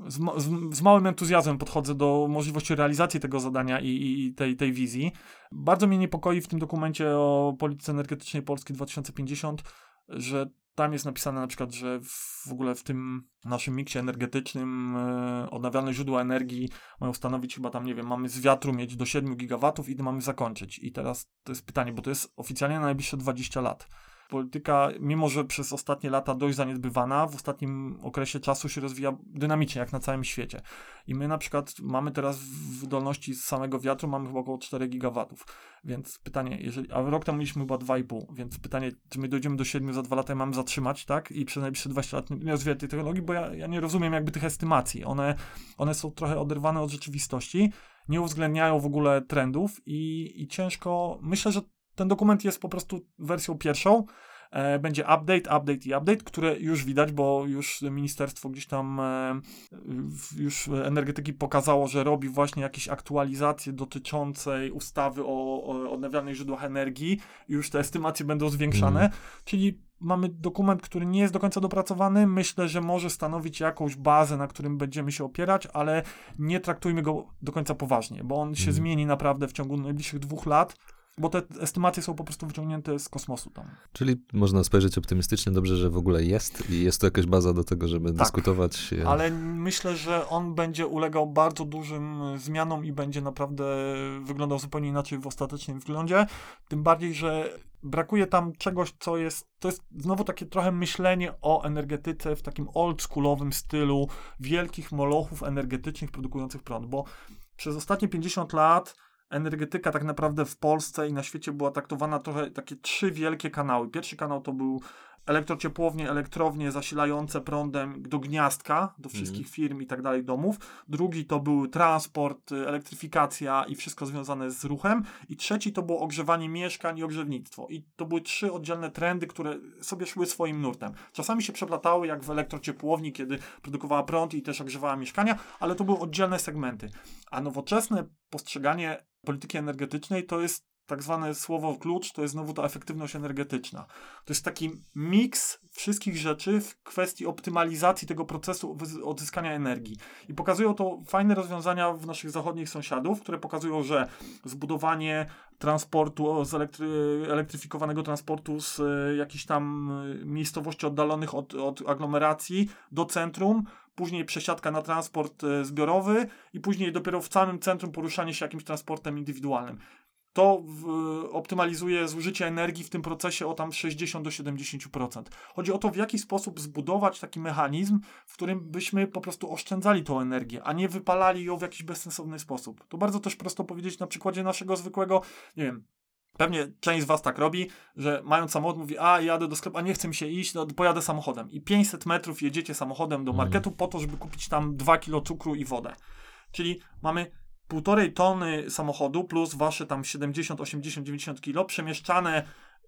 z, z, z małym entuzjazmem podchodzę do możliwości realizacji tego zadania i, i- i tej, tej wizji. Bardzo mnie niepokoi w tym dokumencie o polityce energetycznej Polski 2050, że tam jest napisane na przykład, że w ogóle w tym naszym miksie energetycznym e, odnawialne źródła energii mają stanowić chyba tam, nie wiem, mamy z wiatru mieć do 7 gigawatów i mamy zakończyć. I teraz to jest pytanie, bo to jest oficjalnie na najbliższe 20 lat. Polityka, mimo że przez ostatnie lata dość zaniedbywana, w ostatnim okresie czasu się rozwija dynamicznie, jak na całym świecie. I my na przykład mamy teraz wydolności z samego wiatru mamy chyba około 4 gigawatów. Więc pytanie, jeżeli, a rok temu mieliśmy chyba 2,5, więc pytanie, czy my dojdziemy do 7 za 2 lata i mamy zatrzymać, tak? I przez najbliższe 20 lat nie rozwijać tej technologii, bo ja, ja nie rozumiem jakby tych estymacji. One, one są trochę oderwane od rzeczywistości, nie uwzględniają w ogóle trendów i, i ciężko, myślę, że ten dokument jest po prostu wersją pierwszą, E, będzie update, update i update, które już widać, bo już ministerstwo gdzieś tam e, już energetyki pokazało, że robi właśnie jakieś aktualizacje dotyczącej ustawy o, o odnawialnych źródłach energii. Już te estymacje będą zwiększane, Mm. czyli mamy dokument, który nie jest do końca dopracowany. Myślę, że może stanowić jakąś bazę, na którym będziemy się opierać, ale nie traktujmy go do końca poważnie, bo on się Mm. zmieni naprawdę w ciągu najbliższych dwóch lat. Bo te estymacje są po prostu wyciągnięte z kosmosu tam. Czyli można spojrzeć optymistycznie, dobrze, że w ogóle jest i jest to jakaś baza do tego, żeby dyskutować. e, Ale myślę, że on będzie ulegał bardzo dużym y, zmianom i będzie naprawdę wyglądał zupełnie inaczej w ostatecznym wyglądzie. Tym bardziej, że brakuje tam czegoś, co jest. To jest znowu takie trochę myślenie o energetyce w takim oldschoolowym stylu wielkich molochów energetycznych produkujących prąd, bo przez ostatnie 50 lat energetyka tak naprawdę w Polsce i na świecie była traktowana trochę takie trzy wielkie kanały. Pierwszy kanał to był elektrociepłownie, elektrownie zasilające prądem do gniazdka, do wszystkich firm i tak dalej, domów. Drugi to był transport, y, elektryfikacja i wszystko związane z ruchem. I trzeci to było ogrzewanie mieszkań i ogrzewnictwo. I to były trzy oddzielne trendy, które sobie szły swoim nurtem. Czasami się przeplatały, jak w elektrociepłowni, kiedy produkowała prąd i też ogrzewała mieszkania, ale to były oddzielne segmenty. A nowoczesne postrzeganie polityki energetycznej to jest tak zwane słowo klucz, to jest znowu ta efektywność energetyczna. To jest taki miks wszystkich rzeczy w kwestii optymalizacji tego procesu odzyskania energii. I pokazują to fajne rozwiązania w naszych zachodnich sąsiadów, które pokazują, że zbudowanie transportu, z elektry, elektryfikowanego transportu z e, jakichś tam e, miejscowości oddalonych od, od aglomeracji do centrum, później przesiadka na transport e, zbiorowy i później dopiero w samym centrum poruszanie się jakimś transportem indywidualnym. To w, optymalizuje zużycie energii w tym procesie o tam 60 do 70%. Chodzi o to, w jaki sposób zbudować taki mechanizm, w którym byśmy po prostu oszczędzali tą energię, a nie wypalali ją w jakiś bezsensowny sposób. To bardzo też prosto powiedzieć na przykładzie naszego zwykłego, nie wiem, Pewnie część z was tak robi, że mając samochód mówi, a jadę do sklepu, a nie chcę mi się iść, no pojadę samochodem. I 500 metrów jedziecie samochodem do Mhm. marketu po to, żeby kupić tam 2 kilo cukru i wodę. Czyli mamy półtorej tony samochodu plus wasze tam 70, 80, 90 kilo przemieszczane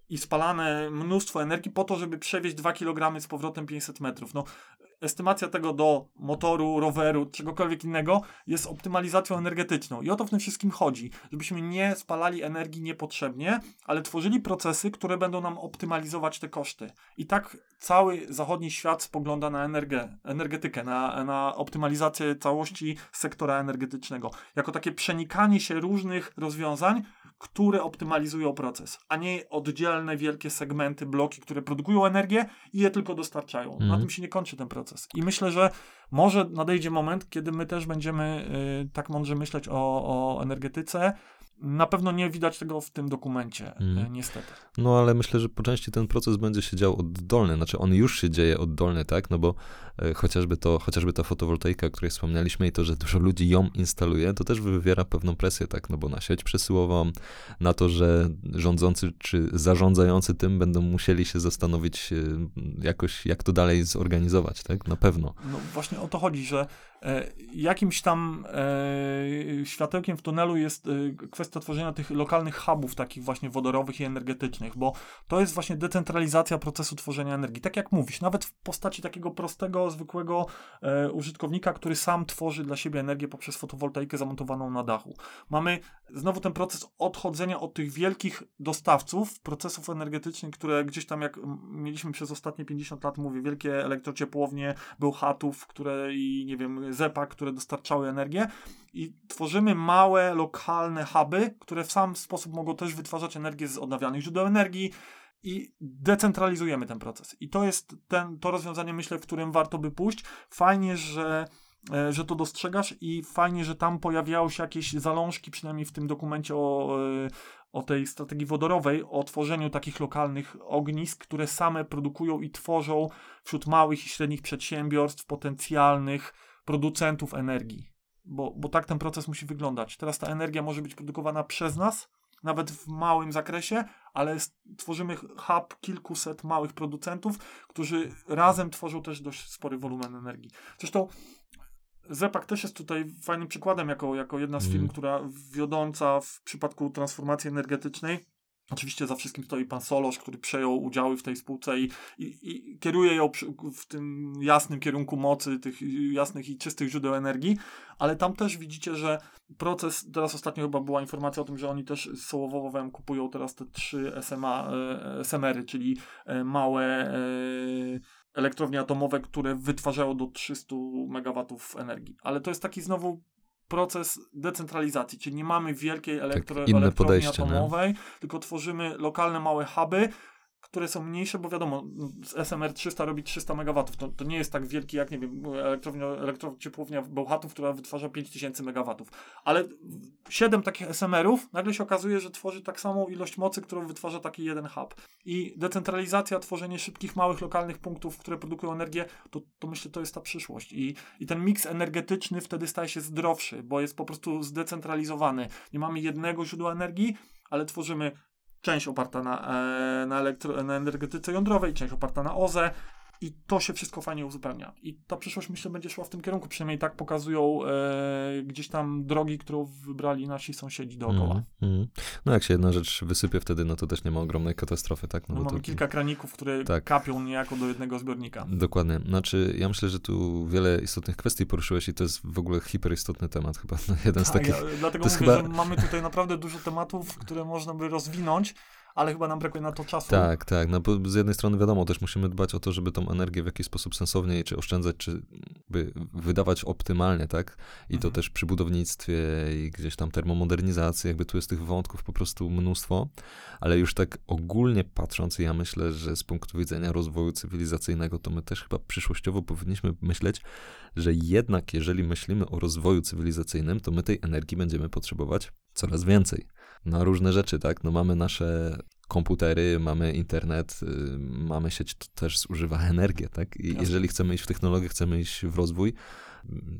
i spalane mnóstwo energii po to, żeby przewieźć 2 kg z powrotem 500 metrów. No, estymacja tego do motoru, roweru, czegokolwiek innego jest optymalizacją energetyczną. I o to w tym wszystkim chodzi, żebyśmy nie spalali energii niepotrzebnie, ale tworzyli procesy, które będą nam optymalizować te koszty. I tak cały zachodni świat spogląda na energę, energetykę, na, na optymalizację całości sektora energetycznego. Jako takie przenikanie się różnych rozwiązań, które optymalizują proces, a nie oddzielne wielkie segmenty, bloki, które produkują energię i je tylko dostarczają. Na Mhm. tym się nie kończy ten proces. I myślę, że może nadejdzie moment, kiedy my też będziemy y, tak mądrze myśleć o, o energetyce. Na pewno nie widać tego w tym dokumencie, y, niestety. No ale myślę, że po części ten proces będzie się dział oddolny, znaczy on już się dzieje oddolny, tak? No bo e, chociażby to, chociażby ta fotowoltaika, o której wspomnieliśmy i to, że dużo ludzi ją instaluje, to też wywiera pewną presję, tak? No bo na sieć przesyłową, na to, że rządzący czy zarządzający tym będą musieli się zastanowić e, jakoś, jak to dalej zorganizować, tak? Na pewno. No właśnie o to chodzi, że jakimś tam e, światełkiem w tunelu jest e, kwestia tworzenia tych lokalnych hubów takich właśnie wodorowych i energetycznych, bo to jest właśnie decentralizacja procesu tworzenia energii. Tak jak mówisz, nawet w postaci takiego prostego, zwykłego e, użytkownika, który sam tworzy dla siebie energię poprzez fotowoltaikę zamontowaną na dachu. Mamy znowu ten proces odchodzenia od tych wielkich dostawców, procesów energetycznych, które gdzieś tam jak mieliśmy przez ostatnie 50 lat, mówię, wielkie elektrociepłownie, Bełchatów, które i nie wiem, ZEPA, które dostarczały energię i tworzymy małe, lokalne huby, które w sam sposób mogą też wytwarzać energię z odnawialnych źródeł energii i decentralizujemy ten proces. I to jest ten, to rozwiązanie, myślę, w którym warto by pójść. Fajnie, że e, że to dostrzegasz i fajnie, że tam pojawiały się jakieś zalążki, przynajmniej w tym dokumencie o, e, o tej strategii wodorowej, o tworzeniu takich lokalnych ognisk, które same produkują i tworzą wśród małych i średnich przedsiębiorstw potencjalnych producentów energii. Bo, bo tak ten proces musi wyglądać. Teraz ta energia może być produkowana przez nas, nawet w małym zakresie, ale tworzymy hub kilkuset małych producentów, którzy razem tworzą też dość spory wolumen energii. Zresztą Zepak też jest tutaj fajnym przykładem, jako, jako jedna z firm, Mm. która wiodąca w przypadku transformacji energetycznej. Oczywiście za wszystkim stoi pan Solosz, który przejął udziały w tej spółce i, i, i kieruje ją w tym jasnym kierunku mocy, tych jasnych i czystych źródeł energii, ale tam też widzicie, że proces, teraz ostatnio chyba była informacja o tym, że oni też z Sołowowem kupują teraz te trzy SMA, e, SMR-y, czyli e, małe e, elektrownie atomowe, które wytwarzają do 300 MW energii. Ale to jest taki znowu proces decentralizacji, czyli nie mamy wielkiej elektro, Tak, podejście, nie? atomowej, tylko tworzymy lokalne małe huby, które są mniejsze, bo wiadomo, SMR 300 robi 300 MW. To, to nie jest tak wielki jak, nie wiem, elektrownia, elektrociepłownia Bełchatów, która wytwarza 5000 MW. Ale 7 takich SMR-ów nagle się okazuje, że tworzy tak samą ilość mocy, którą wytwarza taki jeden hub. I decentralizacja, tworzenie szybkich, małych, lokalnych punktów, które produkują energię, to, to myślę, to jest ta przyszłość. I, I ten miks energetyczny wtedy staje się zdrowszy, bo jest po prostu zdecentralizowany. Nie mamy jednego źródła energii, ale tworzymy część oparta na, e, na, elektro, na energetyce jądrowej, część oparta na OZE i to się wszystko fajnie uzupełnia. I ta przyszłość myślę będzie szła w tym kierunku, przynajmniej tak pokazują e, gdzieś tam drogi, którą wybrali nasi sąsiedzi dookoła. Mm, mm. No jak się jedna rzecz wysypie wtedy, no to też nie ma ogromnej katastrofy, tak? No bo mamy to, kilka kraników, które Tak. kapią niejako do jednego zbiornika. Dokładnie. Znaczy, ja myślę, że tu wiele istotnych kwestii poruszyłeś i to jest w ogóle hiperistotny temat chyba. No, jeden z Tak, takich... ja, dlatego mówię, chyba- że mamy tutaj naprawdę dużo tematów, które można by rozwinąć, ale chyba nam brakuje na to czasu. Tak, tak. No z jednej strony wiadomo, też musimy dbać o to, żeby tą energię w jakiś sposób sensownie czy oszczędzać, czy by wydawać optymalnie, tak? I to Mhm. też przy budownictwie i gdzieś tam termomodernizacji, jakby tu jest tych wątków po prostu mnóstwo, ale już tak ogólnie patrząc, ja myślę, że z punktu widzenia rozwoju cywilizacyjnego, to my też chyba przyszłościowo powinniśmy myśleć, że jednak jeżeli myślimy o rozwoju cywilizacyjnym, to my tej energii będziemy potrzebować coraz więcej. Na różne rzeczy, tak? No mamy nasze komputery, mamy internet, y, mamy sieć, to też zużywa energię, tak? I jeżeli chcemy iść w technologię, chcemy iść w rozwój,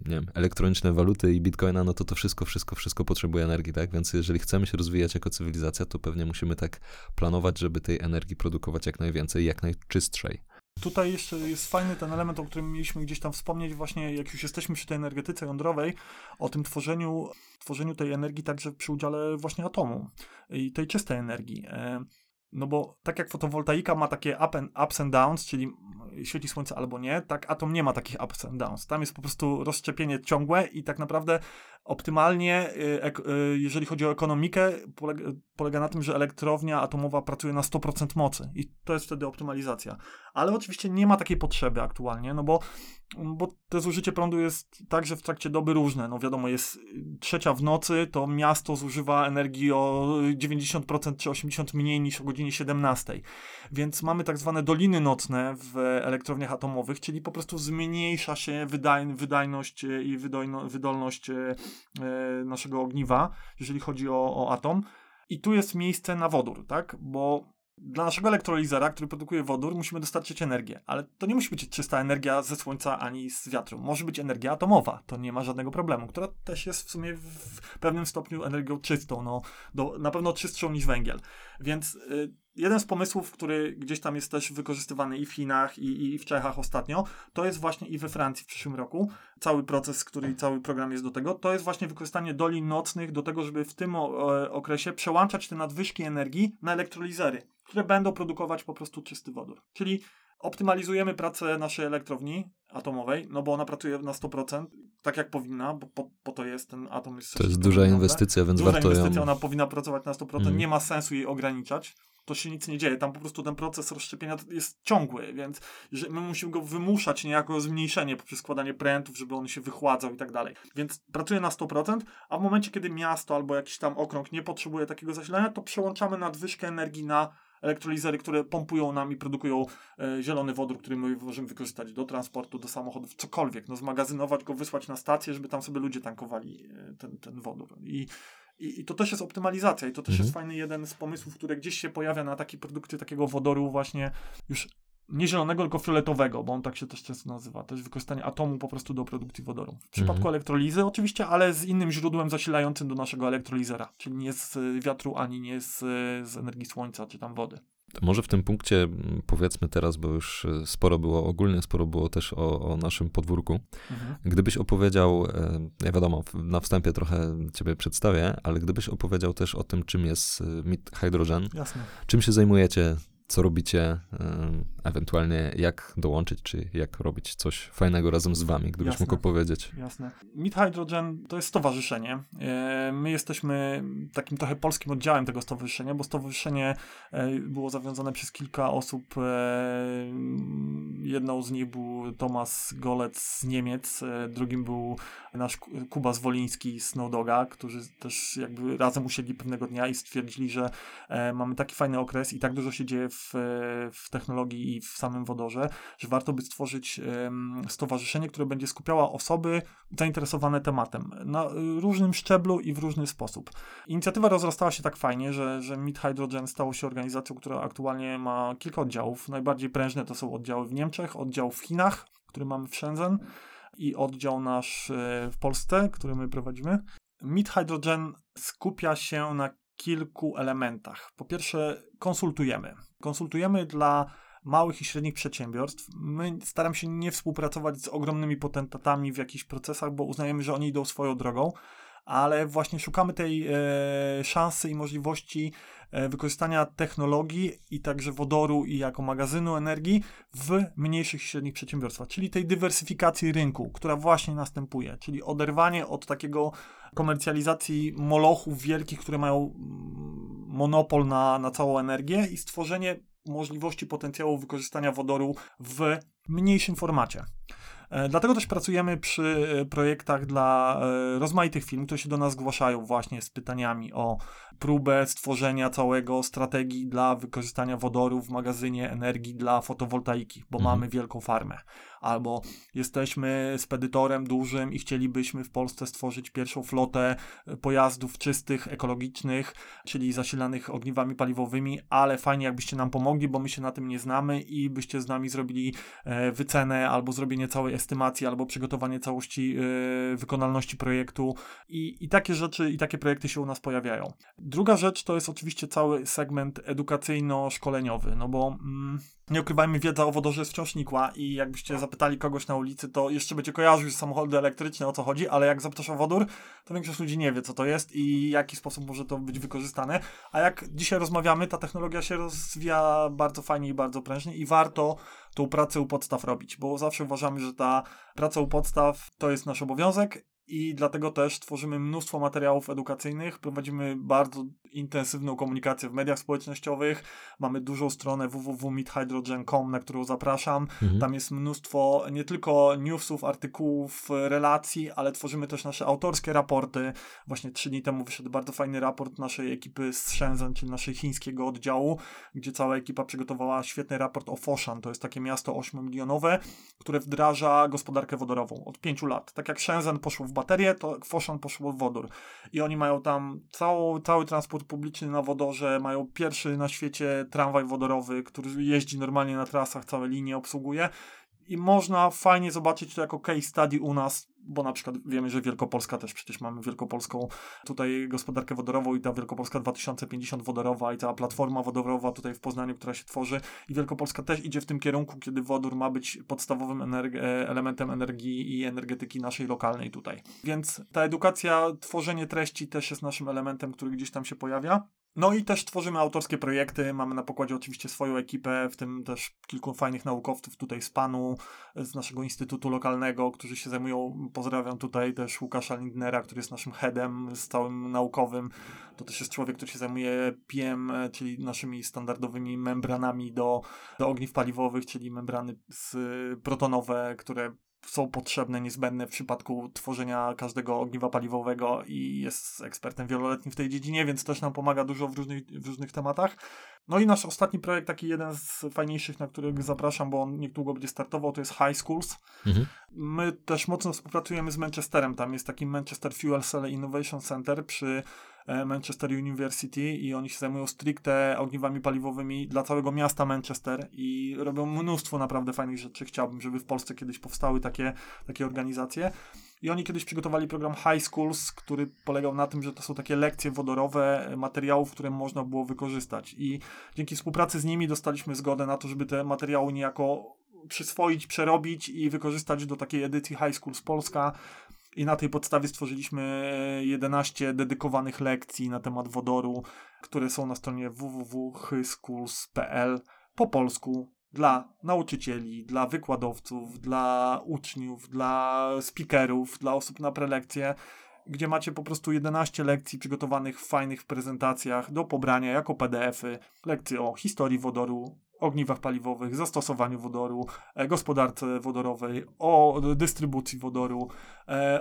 nie wiem, elektroniczne waluty i bitcoina, no to to wszystko, wszystko, wszystko potrzebuje energii, tak? Więc jeżeli chcemy się rozwijać jako cywilizacja, to pewnie musimy tak planować, żeby tej energii produkować jak najwięcej, jak najczystszej. Tutaj jeszcze jest fajny ten element, o którym mieliśmy gdzieś tam wspomnieć, właśnie jak już jesteśmy przy tej energetyce jądrowej, o tym tworzeniu, tworzeniu tej energii także przy udziale właśnie atomu i tej czystej energii. No bo tak jak fotowoltaika ma takie up and, ups and downs, czyli świeci słońce albo nie, tak atom nie ma takich ups and downs. Tam jest po prostu rozszczepienie ciągłe i tak naprawdę optymalnie, y, y, jeżeli chodzi o ekonomikę, polega, polega na tym, że elektrownia atomowa pracuje na 100% mocy i to jest wtedy optymalizacja. Ale oczywiście nie ma takiej potrzeby aktualnie, no bo, bo to zużycie prądu jest także w trakcie doby różne. No wiadomo, jest trzecia w nocy, to miasto zużywa energii o 90% czy 80% mniej niż o godzinie 17. Więc mamy tak zwane doliny nocne w elektrowniach atomowych, czyli po prostu zmniejsza się wydaj, wydajność e, i wydolność e, naszego ogniwa, jeżeli chodzi o, o atom. I tu jest miejsce na wodór, tak? Bo dla naszego elektrolizera, który produkuje wodór, musimy dostarczyć energię, ale to nie musi być czysta energia ze słońca ani z wiatru. Może być energia atomowa, to nie ma żadnego problemu, która też jest w sumie w pewnym stopniu energią czystą, no, do, na pewno czystszą niż węgiel. Więc y, jeden z pomysłów, który gdzieś tam jest też wykorzystywany i w Chinach, i, i w Czechach ostatnio, to jest właśnie i we Francji w przyszłym roku. Cały proces, który cały program jest do tego, to jest właśnie wykorzystanie dolin nocnych do tego, żeby w tym okresie przełączać te nadwyżki energii na elektrolizery, które będą produkować po prostu czysty wodór. Czyli optymalizujemy pracę naszej elektrowni atomowej, no bo ona pracuje na 100%, tak jak powinna, bo po, po to jest ten atom. Jest To jest duża inwestycja, więc Duża warto inwestycja, ją... ona powinna pracować na 100%, Mhm. nie ma sensu jej ograniczać. To się nic nie dzieje, tam po prostu ten proces rozszczepienia jest ciągły, więc my musimy go wymuszać niejako zmniejszenie poprzez składanie prętów, żeby on się wychładzał i tak dalej. Więc pracuje na 100%, a w momencie, kiedy miasto albo jakiś tam okrąg nie potrzebuje takiego zasilania, to przełączamy nadwyżkę energii na elektrolizery, które pompują nam i produkują e, zielony wodór, który my możemy wykorzystać do transportu, do samochodów, cokolwiek. No zmagazynować go, wysłać na stację, żeby tam sobie ludzie tankowali e, ten, ten wodór. I, i, I to też jest optymalizacja i to też Mhm. jest fajny jeden z pomysłów, które gdzieś się pojawia na takie produkty takiego wodoru właśnie już nie zielonego, tylko fioletowego, bo on tak się też często nazywa. To jest wykorzystanie atomu po prostu do produkcji wodoru. W przypadku Mhm. elektrolizy oczywiście, ale z innym źródłem zasilającym do naszego elektrolizera, czyli nie z y, wiatru, ani nie z, y, z energii słońca, czy tam wody. Może w tym punkcie powiedzmy teraz, bo już e, sporo było ogólnie, sporo było też o, o naszym podwórku. Mhm. Gdybyś opowiedział, e, ja wiadomo, na wstępie trochę ciebie przedstawię, ale gdybyś opowiedział też o tym, czym jest e, Mid Hydrogen, Jasne. czym się zajmujecie, co robicie, ewentualnie jak dołączyć, czy jak robić coś fajnego razem z wami, gdybyś Jasne. mógł opowiedzieć. Jasne. Mid Hydrogen to jest stowarzyszenie. E, My jesteśmy takim trochę polskim oddziałem tego stowarzyszenia, bo stowarzyszenie e, było zawiązane przez kilka osób. E, Jedną z nich był Tomasz Golec z Niemiec, drugim był nasz Ku- Kuba Zwoliński z Snowdoga, którzy też jakby razem usiedli pewnego dnia i stwierdzili, że mamy taki fajny okres i tak dużo się dzieje w, e, w technologii i w samym wodorze, że warto by stworzyć stowarzyszenie, które będzie skupiało osoby zainteresowane tematem na różnym szczeblu i w różny sposób. Inicjatywa rozrastała się tak fajnie, że, że Mid Hydrogen stało się organizacją, która aktualnie ma kilka oddziałów. Najbardziej prężne to są oddziały w Niemczech, oddział w Chinach, który mamy w Shenzhen i oddział nasz e, w Polsce, który my prowadzimy. Mid Hydrogen skupia się na kilku elementach. Po pierwsze, konsultujemy. Konsultujemy dla małych i średnich przedsiębiorstw. My staramy się nie współpracować z ogromnymi potentatami w jakichś procesach, bo uznajemy, że oni idą swoją drogą, ale właśnie szukamy tej e, szansy i możliwości e, wykorzystania technologii i także wodoru i jako magazynu energii w mniejszych i średnich przedsiębiorstwach, czyli tej dywersyfikacji rynku, która właśnie następuje, czyli oderwanie od takiego komercjalizacji molochów wielkich, które mają mm, monopol na, na całą energię i stworzenie możliwości potencjału wykorzystania wodoru w mniejszym formacie. E, Dlatego też pracujemy przy e, projektach dla e, rozmaitych firm, które się do nas zgłaszają właśnie z pytaniami o próbę stworzenia całego strategii dla wykorzystania wodoru w magazynie energii dla fotowoltaiki, bo Mhm. mamy wielką farmę. Albo jesteśmy spedytorem dużym i chcielibyśmy w Polsce stworzyć pierwszą flotę e, pojazdów czystych, ekologicznych, czyli zasilanych ogniwami paliwowymi, ale fajnie jakbyście nam pomogli, bo my się na tym nie znamy i byście z nami zrobili e, wycenę albo zrobienie całej estymacji, albo przygotowanie całości e, wykonalności projektu i, i takie rzeczy, i takie projekty się u nas pojawiają. Druga rzecz to jest oczywiście cały segment edukacyjno-szkoleniowy, no bo mm, nie ukrywajmy, wiedza o wodorze jest wciąż nikła i jakbyście zapytali kogoś na ulicy, to jeszcze będzie kojarzył samochody elektryczne, o co chodzi, ale jak zapytasz o wodór, to większość ludzi nie wie, co to jest i w jaki sposób może to być wykorzystane. A jak dzisiaj rozmawiamy, ta technologia się rozwija bardzo fajnie i bardzo prężnie i warto tą pracę u podstaw robić, bo zawsze uważamy, że ta praca u podstaw to jest nasz obowiązek i dlatego też tworzymy mnóstwo materiałów edukacyjnych, prowadzimy bardzo intensywną komunikację w mediach społecznościowych, mamy dużą stronę www.meethydrogen.com, na którą zapraszam. Mhm. Tam jest mnóstwo nie tylko newsów, artykułów, relacji, ale tworzymy też nasze autorskie raporty. Właśnie trzy dni temu wyszedł bardzo fajny raport naszej ekipy z Shenzhen, czyli naszej chińskiego oddziału, gdzie cała ekipa przygotowała świetny raport o Foshan. To jest takie miasto 8-milionowe, które wdraża gospodarkę wodorową od pięciu lat. Tak jak Shenzhen poszło w baterię, to Foshan poszło w wodór. I oni mają tam cały, cały transport publiczny na wodorze, mają pierwszy na świecie tramwaj wodorowy, który jeździ normalnie na trasach, całe linie obsługuje. I można fajnie zobaczyć to jako case study u nas, bo na przykład wiemy, że Wielkopolska też przecież mamy wielkopolską tutaj gospodarkę wodorową i ta Wielkopolska 2050 wodorowa i cała platforma wodorowa tutaj w Poznaniu, która się tworzy i Wielkopolska też idzie w tym kierunku, kiedy wodór ma być podstawowym e, elementem energii i energetyki naszej lokalnej tutaj. Więc ta edukacja, tworzenie treści też jest naszym elementem, który gdzieś tam się pojawia. No i też tworzymy autorskie projekty. Mamy na pokładzie oczywiście swoją ekipę, w tym też kilku fajnych naukowców tutaj z PANU, z naszego instytutu lokalnego, którzy się zajmują. Pozdrawiam tutaj też Łukasza Lindnera, który jest naszym headem z całym naukowym. To też jest człowiek, który się zajmuje PM, czyli naszymi standardowymi membranami do, do ogniw paliwowych, czyli membrany protonowe, które są potrzebne, niezbędne w przypadku tworzenia każdego ogniwa paliwowego i jest ekspertem wieloletnim w tej dziedzinie, więc też nam pomaga dużo w różnych, w różnych tematach. No i nasz ostatni projekt, taki jeden z fajniejszych, na których zapraszam, bo on niedługo będzie startował, to jest High Schools. Mhm. My też mocno współpracujemy z Manchesterem. Tam jest taki Manchester Fuel Cell Innovation Center przy Manchester University i oni się zajmują stricte ogniwami paliwowymi dla całego miasta Manchester i robią mnóstwo naprawdę fajnych rzeczy. Chciałbym, żeby w Polsce kiedyś powstały takie, takie organizacje. I oni kiedyś przygotowali program High Schools, który polegał na tym, że to są takie lekcje wodorowe materiałów, które można było wykorzystać. I dzięki współpracy z nimi dostaliśmy zgodę na to, żeby te materiały niejako przyswoić, przerobić i wykorzystać do takiej edycji High Schools Polska. I na tej podstawie stworzyliśmy 11 dedykowanych lekcji na temat wodoru, które są na stronie www.hyschools.pl po polsku dla nauczycieli, dla wykładowców, dla uczniów, dla speakerów, dla osób na prelekcje, gdzie macie po prostu 11 lekcji przygotowanych w fajnych prezentacjach do pobrania jako PDFy, lekcje o historii wodoru, ogniwach paliwowych, zastosowaniu wodoru, e, gospodarce wodorowej, o dystrybucji wodoru, e,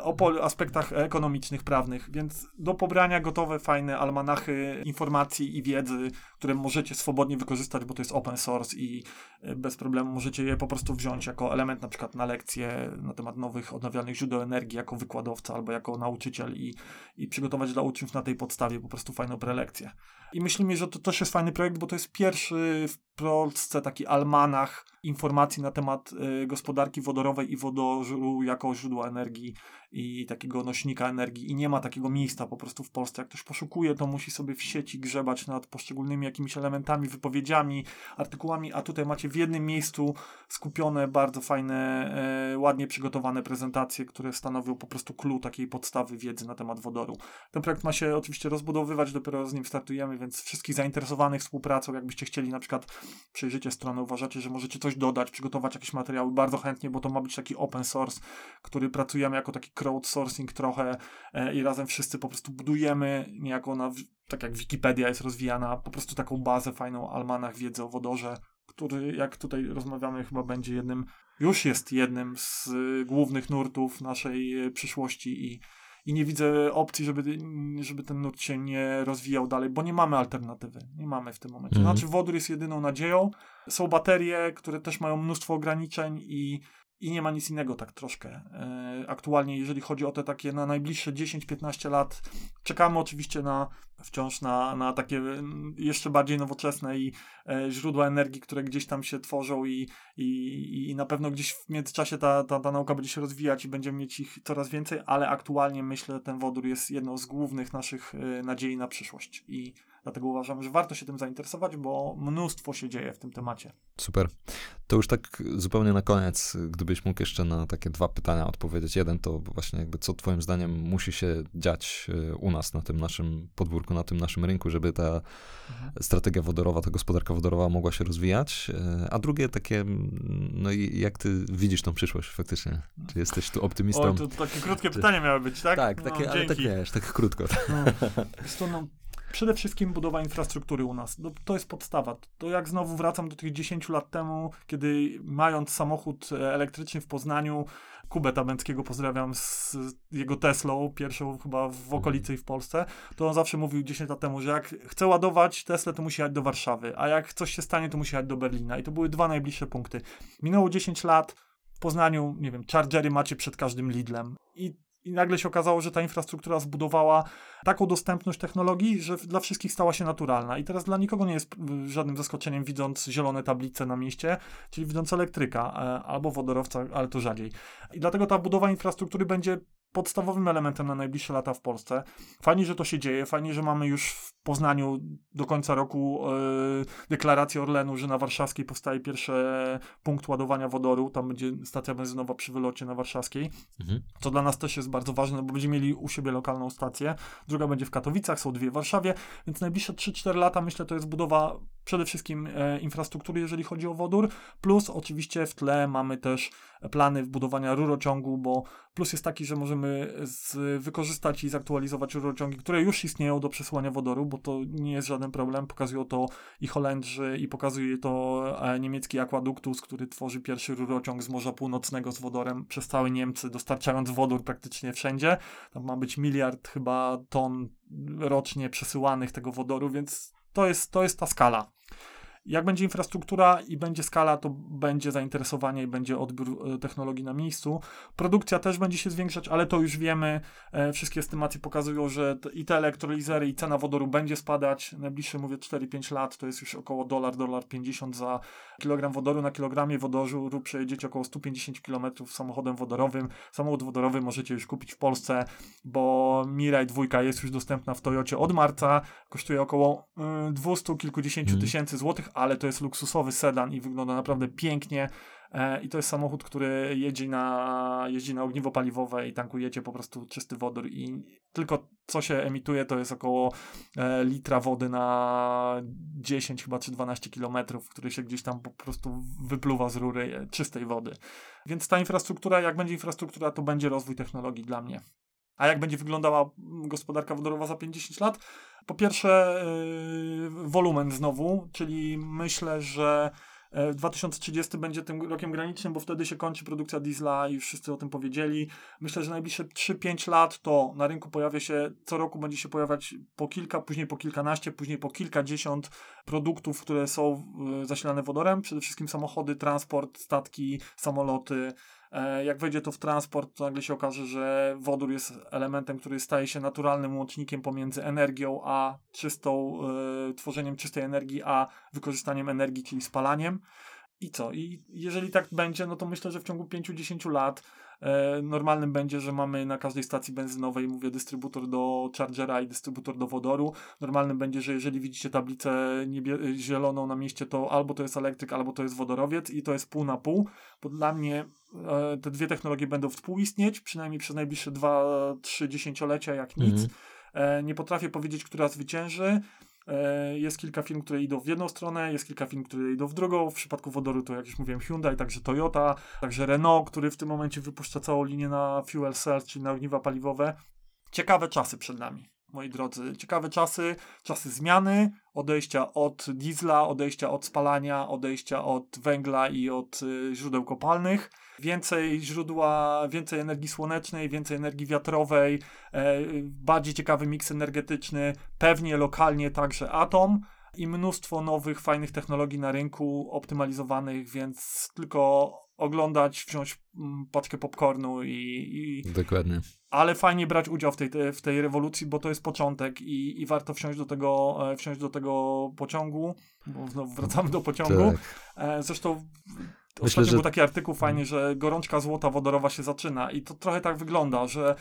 o aspektach ekonomicznych, prawnych, więc do pobrania gotowe, fajne almanachy informacji i wiedzy, które możecie swobodnie wykorzystać, bo to jest open source i e, bez problemu możecie je po prostu wziąć jako element na przykład na lekcje na temat nowych odnawialnych źródeł energii jako wykładowca albo jako nauczyciel i, i przygotować dla uczniów na tej podstawie po prostu fajną prelekcję. I myślimy, że to też jest fajny projekt, bo to jest pierwszy w Polsce taki almanach informacji na temat y, gospodarki wodorowej i wodoru jako źródła energii i takiego nośnika energii i nie ma takiego miejsca po prostu w Polsce. Jak ktoś poszukuje, to musi sobie w sieci grzebać nad poszczególnymi jakimiś elementami, wypowiedziami, artykułami, a tutaj macie w jednym miejscu skupione bardzo fajne, e, ładnie przygotowane prezentacje, które stanowią po prostu clue takiej podstawy wiedzy na temat wodoru. Ten projekt ma się oczywiście rozbudowywać, dopiero z nim startujemy, więc wszystkich zainteresowanych współpracą, jakbyście chcieli na przykład przejrzycie stronę, uważacie, że możecie coś dodać, przygotować jakieś materiały, bardzo chętnie, bo to ma być taki open source, który pracujemy jako taki crowdsourcing trochę e, i razem wszyscy po prostu budujemy niejako na, tak jak Wikipedia jest rozwijana, po prostu taką bazę fajną, almanach wiedzy o wodorze, który jak tutaj rozmawiamy chyba będzie jednym, już jest jednym z głównych nurtów naszej e, przyszłości i i nie widzę opcji, żeby, żeby ten nurt się nie rozwijał dalej, bo nie mamy alternatywy. Nie mamy w tym momencie. Mhm. Znaczy, wodór jest jedyną nadzieją. Są baterie, które też mają mnóstwo ograniczeń i i nie ma nic innego tak troszkę. E, aktualnie, jeżeli chodzi o te takie na najbliższe 10-15 lat, czekamy oczywiście na wciąż na, na takie mm, jeszcze bardziej nowoczesne i e, źródła energii, które gdzieś tam się tworzą i, i, i na pewno gdzieś w międzyczasie ta, ta, ta nauka będzie się rozwijać i będziemy mieć ich coraz więcej, ale aktualnie myślę, ten wodór jest jedną z głównych naszych e, nadziei na przyszłość i Dlatego uważam, że warto się tym zainteresować, bo mnóstwo się dzieje w tym temacie. Super. To już tak zupełnie na koniec, gdybyś mógł jeszcze na takie dwa pytania odpowiedzieć. Jeden to właśnie jakby co twoim zdaniem musi się dziać e, u nas na tym naszym podwórku, na tym naszym rynku, żeby ta mhm. strategia wodorowa, ta gospodarka wodorowa mogła się rozwijać. E, a drugie takie, no i jak ty widzisz tą przyszłość faktycznie? Czy jesteś tu optymistą? O, to takie krótkie pytanie miały być, tak? Tak, takie, no, ale tak wiesz, tak krótko. No, to, no, przede wszystkim budowa infrastruktury u nas. No, to jest podstawa. To jak znowu wracam do tych 10 lat temu, kiedy mając samochód e, elektryczny w Poznaniu, Kubę Tabęckiego pozdrawiam z jego Teslą, pierwszą chyba w mhm. okolicy i w Polsce, to on zawsze mówił 10 lat temu, że jak chce ładować Teslę, to musi jechać do Warszawy, a jak coś się stanie, to musi jechać do Berlina. I to były dwa najbliższe punkty. Minęło 10 lat, w Poznaniu, nie wiem, chargery macie przed każdym Lidlem. I i nagle się okazało, że ta infrastruktura zbudowała taką dostępność technologii, że dla wszystkich stała się naturalna. I teraz dla nikogo nie jest żadnym zaskoczeniem, widząc zielone tablice na mieście, czyli widząc elektryka e, albo wodorowca, ale to rzadziej. I dlatego ta budowa infrastruktury będzie podstawowym elementem na najbliższe lata w Polsce. Fajnie, że to się dzieje, fajnie, że mamy już Poznaniu do końca roku yy, deklarację Orlenu, że na Warszawskiej powstaje pierwszy punkt ładowania wodoru, tam będzie stacja benzynowa przy wylocie na Warszawskiej, mhm. co dla nas też jest bardzo ważne, bo będziemy mieli u siebie lokalną stację, druga będzie w Katowicach, są dwie w Warszawie, więc najbliższe 3-4 lata myślę to jest budowa przede wszystkim e, infrastruktury, jeżeli chodzi o wodór, plus oczywiście w tle mamy też plany budowania rurociągu, bo plus jest taki, że możemy z, wykorzystać i zaktualizować rurociągi, które już istnieją do przesyłania wodoru, bo to nie jest żaden problem. Pokazują to i Holendrzy, i pokazuje to e, niemiecki Aquaductus, który tworzy pierwszy rurociąg z Morza Północnego z wodorem przez całe Niemcy, dostarczając wodór praktycznie wszędzie. Tam ma być miliard chyba ton rocznie przesyłanych tego wodoru, więc to jest, to jest ta skala. Jak będzie infrastruktura i będzie skala, to będzie zainteresowanie i będzie odbiór e, technologii na miejscu. Produkcja też będzie się zwiększać, ale to już wiemy. E, wszystkie estymacje pokazują, że i te elektrolizery, i cena wodoru będzie spadać. Najbliższe, mówię, 4-5 lat to jest już około dolar, dolar 50 za kilogram wodoru. Na kilogramie wodoru przejedziecie około 150 km samochodem wodorowym. Samochód wodorowy możecie już kupić w Polsce, bo Mirai 2 jest już dostępna w Toyocie od marca. Kosztuje około 200 y, kilkudziesięciu mm. tysięcy złotych, ale to jest luksusowy sedan i wygląda naprawdę pięknie. E, I to jest samochód, który jeździ na, jeździ na ogniwo paliwowe i tankujecie po prostu czysty wodór i tylko co się emituje to jest około e, litra wody na 10 chyba czy 12 kilometrów, który się gdzieś tam po prostu wypluwa z rury e, czystej wody. Więc ta infrastruktura, jak będzie infrastruktura, to będzie rozwój technologii dla mnie. A jak będzie wyglądała gospodarka wodorowa za 50 lat? Po pierwsze, yy, wolumen znowu, czyli myślę, że 2030 e, będzie tym rokiem granicznym, bo wtedy się kończy produkcja diesla i wszyscy o tym powiedzieli. Myślę, że najbliższe 3-5 lat to na rynku pojawia się, co roku będzie się pojawiać po kilka, później po kilkanaście, później po kilkadziesiąt produktów, które są e, zasilane wodorem. Przede wszystkim samochody, transport, statki, samoloty, jak wejdzie to w transport, to nagle się okaże, że wodór jest elementem, który staje się naturalnym łącznikiem pomiędzy energią a czystą, y, tworzeniem czystej energii, a wykorzystaniem energii, czyli spalaniem. I co? I jeżeli tak będzie, no to myślę, że w ciągu 5-10 lat E, normalnym będzie, że mamy na każdej stacji benzynowej, mówię, dystrybutor do chargera i dystrybutor do wodoru. Normalnym będzie, że jeżeli widzicie tablicę niebie- zieloną na mieście, to albo to jest elektryk, albo to jest wodorowiec i to jest pół na pół, bo dla mnie e, te dwie technologie będą współistnieć, przynajmniej przez najbliższe 2-3 dziesięciolecia, jak nic. Mhm. E, nie potrafię powiedzieć, która zwycięży. E, jest kilka firm, które idą w jedną stronę, jest kilka firm, które idą w drugą. W przypadku wodoru to, jak już mówiłem, Hyundai, także Toyota, także Renault, który w tym momencie wypuszcza całą linię na fuel cell, czyli na ogniwa paliwowe. Ciekawe czasy przed nami, moi drodzy. Ciekawe czasy, czasy zmiany, odejścia od diesla, odejścia od spalania, odejścia od węgla i od y, źródeł kopalnych. Więcej źródła, więcej energii słonecznej, więcej energii wiatrowej, e, bardziej ciekawy miks energetyczny, pewnie lokalnie także atom i mnóstwo nowych, fajnych technologii na rynku, optymalizowanych, więc tylko oglądać, wziąć mm, paczkę popcornu i, i Dokładnie. ale fajnie brać udział w tej, w tej rewolucji, bo to jest początek i, i warto wsiąść do tego, e, wsiąść do tego pociągu, bo znowu wracamy do pociągu. Tak. E, Zresztą Myślę, ostatnio że- był taki artykuł fajnie, że gorączka złota wodorowa się zaczyna i to trochę tak wygląda, że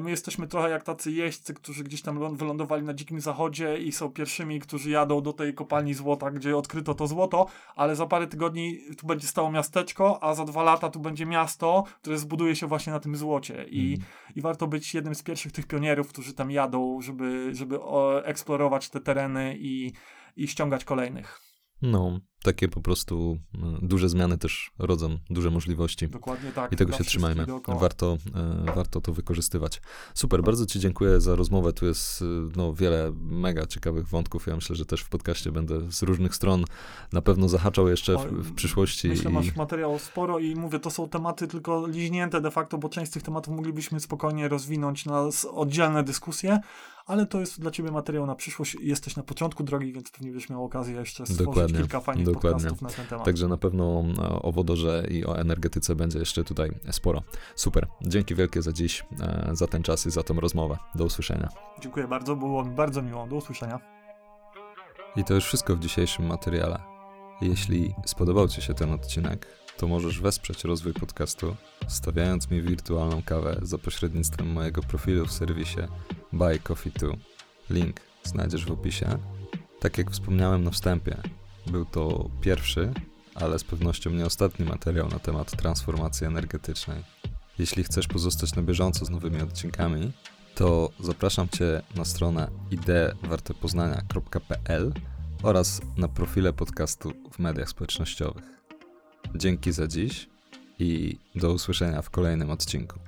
my jesteśmy trochę jak tacy jeźdźcy, którzy gdzieś tam lą- wylądowali na dzikim zachodzie i są pierwszymi, którzy jadą do tej kopalni złota, gdzie odkryto to złoto, ale za parę tygodni tu będzie stało miasteczko, a za dwa lata tu będzie miasto, które zbuduje się właśnie na tym złocie i, Mhm. i warto być jednym z pierwszych tych pionierów, którzy tam jadą, żeby, żeby eksplorować te tereny i, i ściągać kolejnych. No, takie po prostu y, duże zmiany też rodzą duże możliwości. Dokładnie tak. I tego się trzymajmy. Warto, e, warto to wykorzystywać. Super, bardzo Ci dziękuję za rozmowę. Tu jest e, no, wiele mega ciekawych wątków. Ja myślę, że też w podcaście będę z różnych stron na pewno zahaczał jeszcze w, w przyszłości. Myślę, i... masz materiału sporo i mówię, to są tematy tylko liźnięte de facto, bo część z tych tematów moglibyśmy spokojnie rozwinąć na oddzielne dyskusje, ale to jest dla ciebie materiał na przyszłość. Jesteś na początku drogi, więc pewnie będziesz miał okazję jeszcze stworzyć Dokładnie, kilka fajnych dokładnie. podcastów na ten temat. Także na pewno e, o wodorze i o energetyce będzie jeszcze tutaj sporo. Super. Dzięki wielkie za dziś, e, za ten czas i za tą rozmowę. Do usłyszenia. Dziękuję bardzo, było mi bardzo miło. Do usłyszenia. I to już wszystko w dzisiejszym materiale. Jeśli spodobał Ci się ten odcinek, to możesz wesprzeć rozwój podcastu, stawiając mi wirtualną kawę za pośrednictwem mojego profilu w serwisie Buy Coffee 2. Link znajdziesz w opisie. Tak jak wspomniałem na wstępie, był to pierwszy, ale z pewnością nie ostatni materiał na temat transformacji energetycznej. Jeśli chcesz pozostać na bieżąco z nowymi odcinkami, to zapraszam Cię na stronę ideewartepoznania.pl oraz na profile podcastu w mediach społecznościowych. Dzięki za dziś i do usłyszenia w kolejnym odcinku.